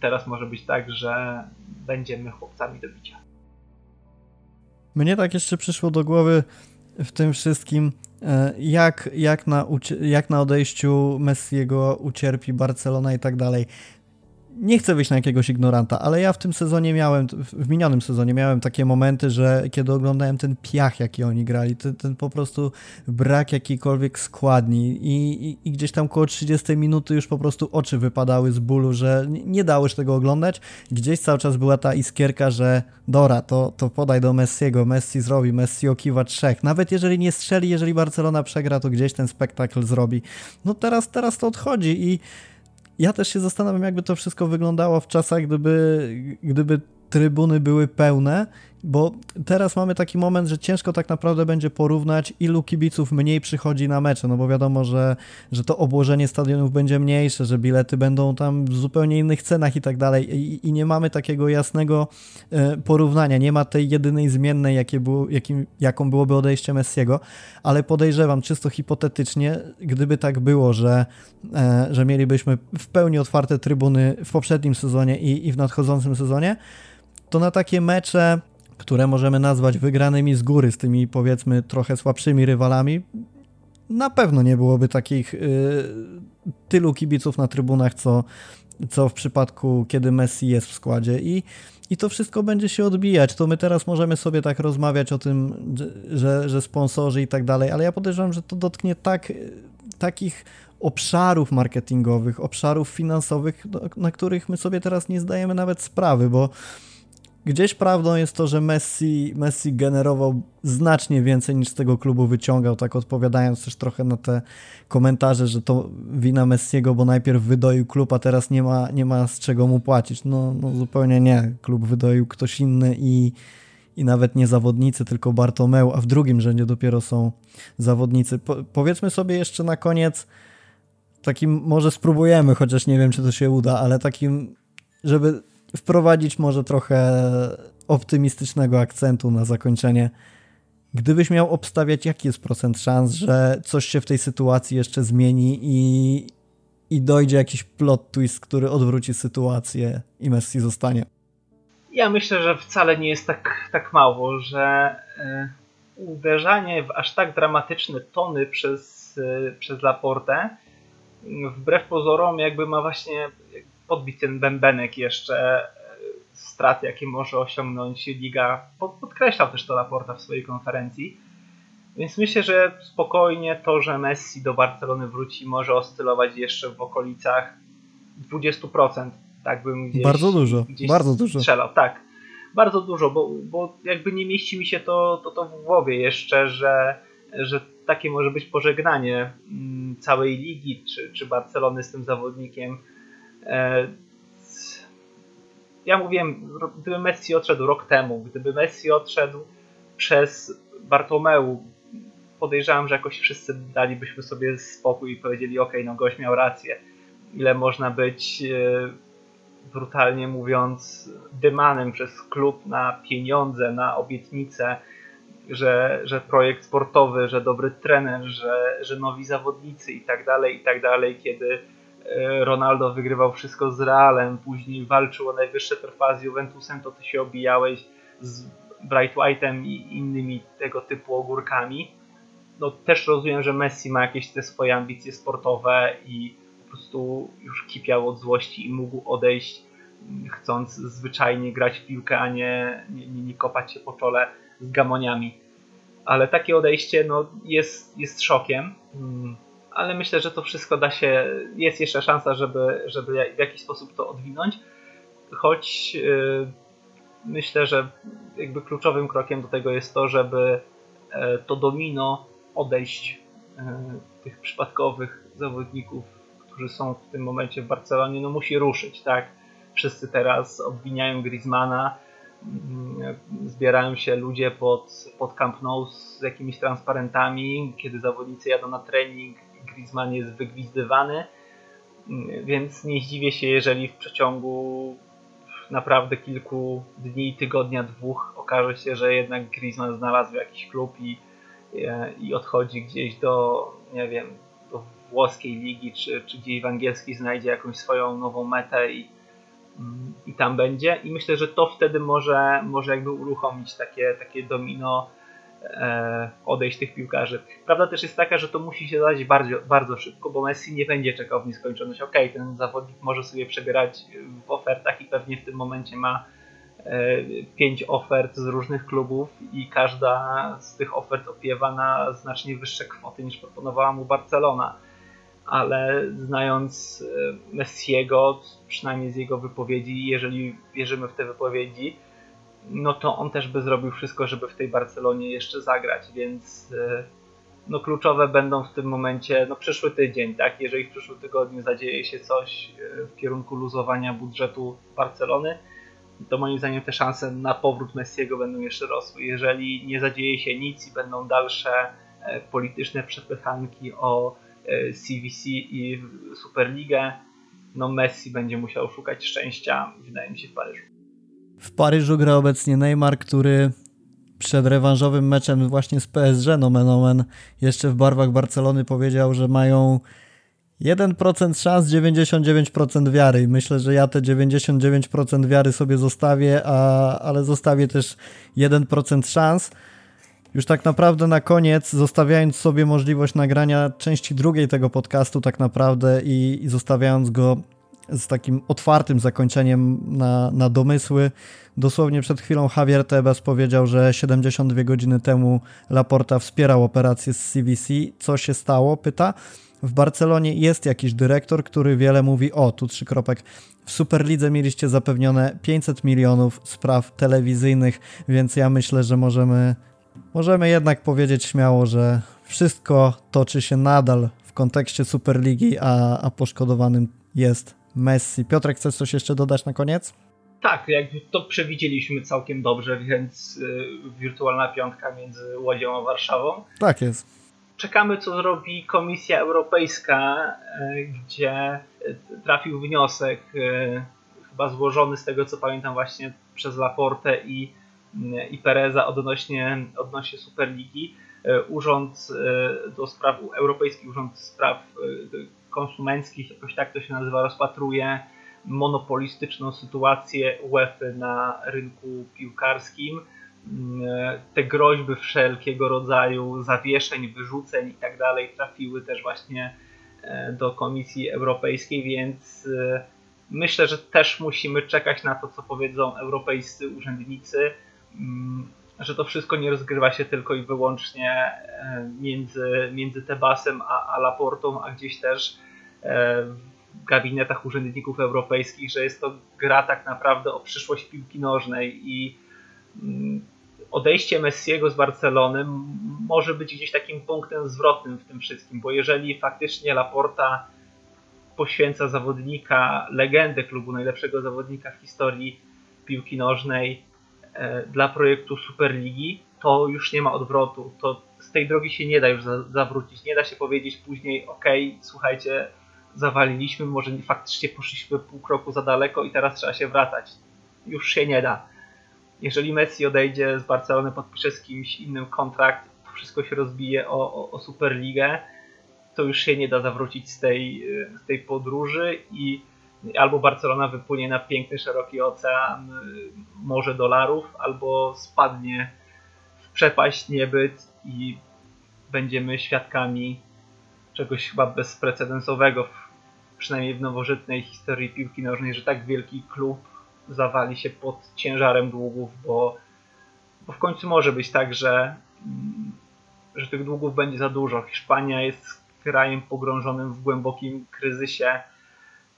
teraz może być tak, że będziemy chłopcami do bicia. Mnie tak jeszcze przyszło do głowy w tym wszystkim, e, jak, jak, na, jak na odejściu Messiego ucierpi Barcelona i tak dalej nie chcę być na jakiegoś ignoranta, ale ja w tym sezonie miałem, w minionym sezonie miałem takie momenty, że kiedy oglądałem ten piach, jaki oni grali, ten, ten po prostu brak jakiejkolwiek składni i, i, i, gdzieś tam koło 30 minuty już po prostu oczy wypadały z bólu, że nie dało się tego oglądać. Gdzieś cały czas była ta iskierka, że Dora, to, to podaj do Messiego, Messi zrobi, Messi okiwa trzech. Nawet jeżeli nie strzeli, jeżeli Barcelona przegra, to gdzieś ten spektakl zrobi. No teraz, teraz to odchodzi i ja też się zastanawiam, jakby to wszystko wyglądało w czasach, gdyby, gdyby trybuny były pełne bo teraz mamy taki moment, że ciężko tak naprawdę będzie porównać, ilu kibiców mniej przychodzi na mecze, no bo wiadomo, że, że to obłożenie stadionów będzie mniejsze, że bilety będą tam w zupełnie innych cenach i tak dalej. I, i nie mamy takiego jasnego e, porównania, nie ma tej jedynej zmiennej, jakie było, jakim, jaką byłoby odejście Messiego, ale podejrzewam czysto hipotetycznie, gdyby tak było, że, e, że mielibyśmy w pełni otwarte trybuny w poprzednim sezonie i, i w nadchodzącym sezonie, to na takie mecze które możemy nazwać wygranymi z góry z tymi powiedzmy trochę słabszymi rywalami, na pewno nie byłoby takich y, tylu kibiców na trybunach, co, co w przypadku, kiedy Messi jest w składzie i i to wszystko będzie się odbijać. To my teraz możemy sobie tak rozmawiać o tym, że, że sponsorzy i tak dalej, ale ja podejrzewam, że to dotknie tak, takich obszarów marketingowych, obszarów finansowych, na których my sobie teraz nie zdajemy nawet sprawy, bo Gdzieś prawdą jest to, że Messi, Messi generował znacznie więcej niż z tego klubu wyciągał, tak odpowiadając też trochę na te komentarze, że to wina Messiego, bo najpierw wydoił klub, a teraz nie ma, nie ma z czego mu płacić. No, no zupełnie nie. Klub wydoił ktoś inny i, i nawet nie zawodnicy, tylko Bartomeu, a w drugim rzędzie dopiero są zawodnicy. Po, powiedzmy sobie jeszcze na koniec, takim może spróbujemy, chociaż nie wiem, czy to się uda, ale takim, żeby wprowadzić może trochę optymistycznego akcentu na zakończenie. Gdybyś miał obstawiać, jaki jest procent szans, że coś się w tej sytuacji jeszcze zmieni i, i dojdzie jakiś plot twist, który odwróci sytuację i Messi zostanie? Ja myślę, że wcale nie jest tak, tak mało, że y, uderzanie w aż tak dramatyczne tony przez, y, przez Laportę wbrew pozorom jakby ma właśnie podbić ten bębenek jeszcze e, strat, jakie może osiągnąć liga. Podkreślał też to Laporta w swojej konferencji. Więc myślę, że spokojnie to, że Messi do Barcelony wróci, może oscylować jeszcze w okolicach 20%. Tak bym gdzieś, bardzo dużo, gdzieś bardzo dużo. strzelał. Tak, bardzo dużo, bo, bo jakby nie mieści mi się to, to, to w głowie jeszcze, że, że takie może być pożegnanie mm, całej ligi czy, czy Barcelony z tym zawodnikiem ja mówiłem, gdyby Messi odszedł rok temu, gdyby Messi odszedł przez Bartomeu, podejrzewam, że jakoś wszyscy dalibyśmy sobie spokój i powiedzieli, ok, no gość miał rację. Ile można być, e, brutalnie mówiąc, dymanem przez klub na pieniądze, na obietnice, że, że projekt sportowy, że dobry trener, że, że nowi zawodnicy i tak dalej, i tak dalej, kiedy E, Ronaldo wygrywał wszystko z Realem, później walczył o najwyższe trofea z Juventusem, to ty się obijałeś z Bright White'em i innymi tego typu ogórkami. No też rozumiem, że Messi ma jakieś te swoje ambicje sportowe i po prostu już kipiał od złości i mógł odejść chcąc zwyczajnie grać w piłkę, a nie, nie, nie kopać się po czole z gamoniami. Ale takie odejście no, jest, jest szokiem. Hmm ale myślę, że to wszystko da się, jest jeszcze szansa, żeby, żeby w jakiś sposób to odwinąć, choć yy, myślę, że jakby kluczowym krokiem do tego jest to, żeby yy, to domino odejść yy, tych przypadkowych zawodników, którzy są w tym momencie w Barcelonie, no musi ruszyć, tak? Wszyscy teraz obwiniają Griezmana, mm, zbierają się ludzie pod, pod Camp Nou z jakimiś transparentami, kiedy zawodnicy jadą na trening, Griezmann jest wygwizdywany, więc nie zdziwię się, jeżeli w przeciągu naprawdę kilku dni, tygodnia, dwóch okaże się, że jednak Griezmann znalazł jakiś klub i, i odchodzi gdzieś do, nie wiem, do włoskiej ligi, czy, czy gdzieś w angielskiej znajdzie jakąś swoją nową metę i, mm, i tam będzie. I myślę, że to wtedy może, może jakby uruchomić takie, takie domino e, odejść tych piłkarzy. Prawda też jest taka, że to musi się dać bardzo, bardzo szybko, bo Messi nie będzie czekał w nieskończoność. Ok, ten zawodnik może sobie przebierać w ofertach i pewnie w tym momencie ma e, pięć ofert z różnych klubów i każda z tych ofert opiewa na znacznie wyższe kwoty niż proponowała mu Barcelona. Ale znając e, Messiego, przynajmniej z jego wypowiedzi, jeżeli wierzymy w te wypowiedzi, no to on też by zrobił wszystko, żeby w tej Barcelonie jeszcze zagrać, więc e, no kluczowe będą w tym momencie, no przyszły tydzień, tak? Jeżeli w przyszłym tygodniu zadzieje się coś e, w kierunku luzowania budżetu Barcelony, to moim zdaniem te szanse na powrót Messiego będą jeszcze rosły. Jeżeli nie zadzieje się nic i będą dalsze e, polityczne przepychanki o CVC i Superligę, no Messi będzie musiał szukać szczęścia, wydaje mi się, w Paryżu. W Paryżu gra obecnie Neymar, który przed rewanżowym meczem właśnie z PSG, nomen omen, jeszcze w barwach Barcelony powiedział, że mają 1% szans, 99% wiary. Myślę, że ja te 99% wiary sobie zostawię, a, ale zostawię też 1% szans. Już tak naprawdę na koniec, zostawiając sobie możliwość nagrania części drugiej tego podcastu, tak naprawdę i, i zostawiając go z takim otwartym zakończeniem na, na domysły. Dosłownie przed chwilą Javier Tebas powiedział, że 72 godziny temu Laporta wspierał operację z CVC. Co się stało? Pyta. W Barcelonie jest jakiś dyrektor, który wiele mówi, o tu trzy kropek, w Superlidze mieliście zapewnione 500 milionów spraw telewizyjnych, więc ja myślę, że możemy, możemy jednak powiedzieć śmiało, że wszystko toczy się nadal w kontekście Superligi, a, a poszkodowanym jest Messi. Piotrek, chcesz coś jeszcze dodać na koniec? Tak, jakby to przewidzieliśmy całkiem dobrze, więc y, wirtualna piątka między Łodzią a Warszawą. Tak jest. Czekamy, co zrobi Komisja Europejska, y, gdzie y, trafił wniosek, chyba złożony z tego, co pamiętam, właśnie przez Laportę i, i Pereza odnośnie, odnośnie Superligi. Urząd do spraw, Europejski Urząd Spraw konsumenckich, jakoś tak to się nazywa, rozpatruje monopolistyczną sytuację UEFA na rynku piłkarskim. Mm, te groźby wszelkiego rodzaju zawieszeń, wyrzuceń i tak trafiły też właśnie e, do Komisji Europejskiej, więc e, myślę, że też musimy czekać na to, co powiedzą europejscy urzędnicy, mm, że to wszystko nie rozgrywa się tylko i wyłącznie e, między, między Tebasem a, a Laportą, a gdzieś też e, w gabinetach urzędników europejskich, że jest to gra tak naprawdę o przyszłość piłki nożnej i mm, odejście Messiego z Barcelony może być gdzieś takim punktem zwrotnym w tym wszystkim, bo jeżeli faktycznie Laporta poświęca zawodnika, legendę klubu, najlepszego zawodnika w historii piłki nożnej, dla projektu Superligi, to już nie ma odwrotu. To z tej drogi się nie da już za, zawrócić. Nie da się powiedzieć później, ok, słuchajcie, zawaliliśmy, może nie, faktycznie poszliśmy pół kroku za daleko i teraz trzeba się wracać. Już się nie da. Jeżeli Messi odejdzie z Barcelony, podpisze z kimś innym kontrakt, to wszystko się rozbije o, o, o Superligę, to już się nie da zawrócić z tej, z tej podróży i albo Barcelona wypłynie na piękny, szeroki ocean, y, morze dolarów, albo spadnie w przepaść niebyt i będziemy świadkami czegoś chyba bezprecedensowego, przynajmniej w nowożytnej historii piłki nożnej, że tak wielki klub zawali się pod ciężarem długów, bo, bo w końcu może być tak, że, mm, że tych długów będzie za dużo. Hiszpania jest krajem pogrążonym w głębokim kryzysie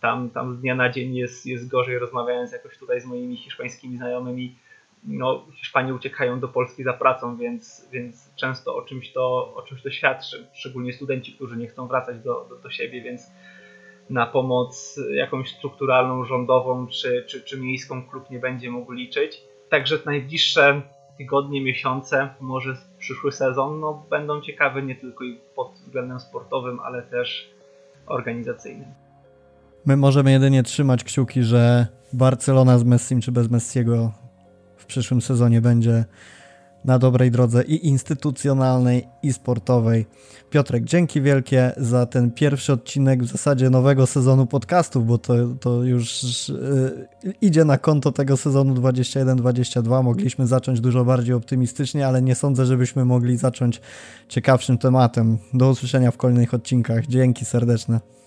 tam, tam z dnia na dzień jest, jest gorzej, rozmawiając jakoś tutaj z moimi hiszpańskimi znajomymi, no Hiszpanie uciekają do Polski za pracą, więc, więc często o czymś, to, o czymś to świadczy, szczególnie studenci, którzy nie chcą wracać do, do, do siebie, więc na pomoc jakąś strukturalną, rządową czy, czy, czy miejską klub nie będzie mógł liczyć. Także najbliższe tygodnie, miesiące, może przyszły sezon no, będą ciekawe nie tylko pod względem sportowym, ale też organizacyjnym. My możemy jedynie trzymać kciuki, że Barcelona z Messim czy bez Messiego w przyszłym sezonie będzie na dobrej drodze i instytucjonalnej, i sportowej. Piotrek, dzięki wielkie za ten pierwszy odcinek w zasadzie nowego sezonu podcastów, bo to, to już yy, idzie na konto tego sezonu 21-22. Mogliśmy zacząć dużo bardziej optymistycznie, ale nie sądzę, żebyśmy mogli zacząć ciekawszym tematem. Do usłyszenia w kolejnych odcinkach. Dzięki serdeczne.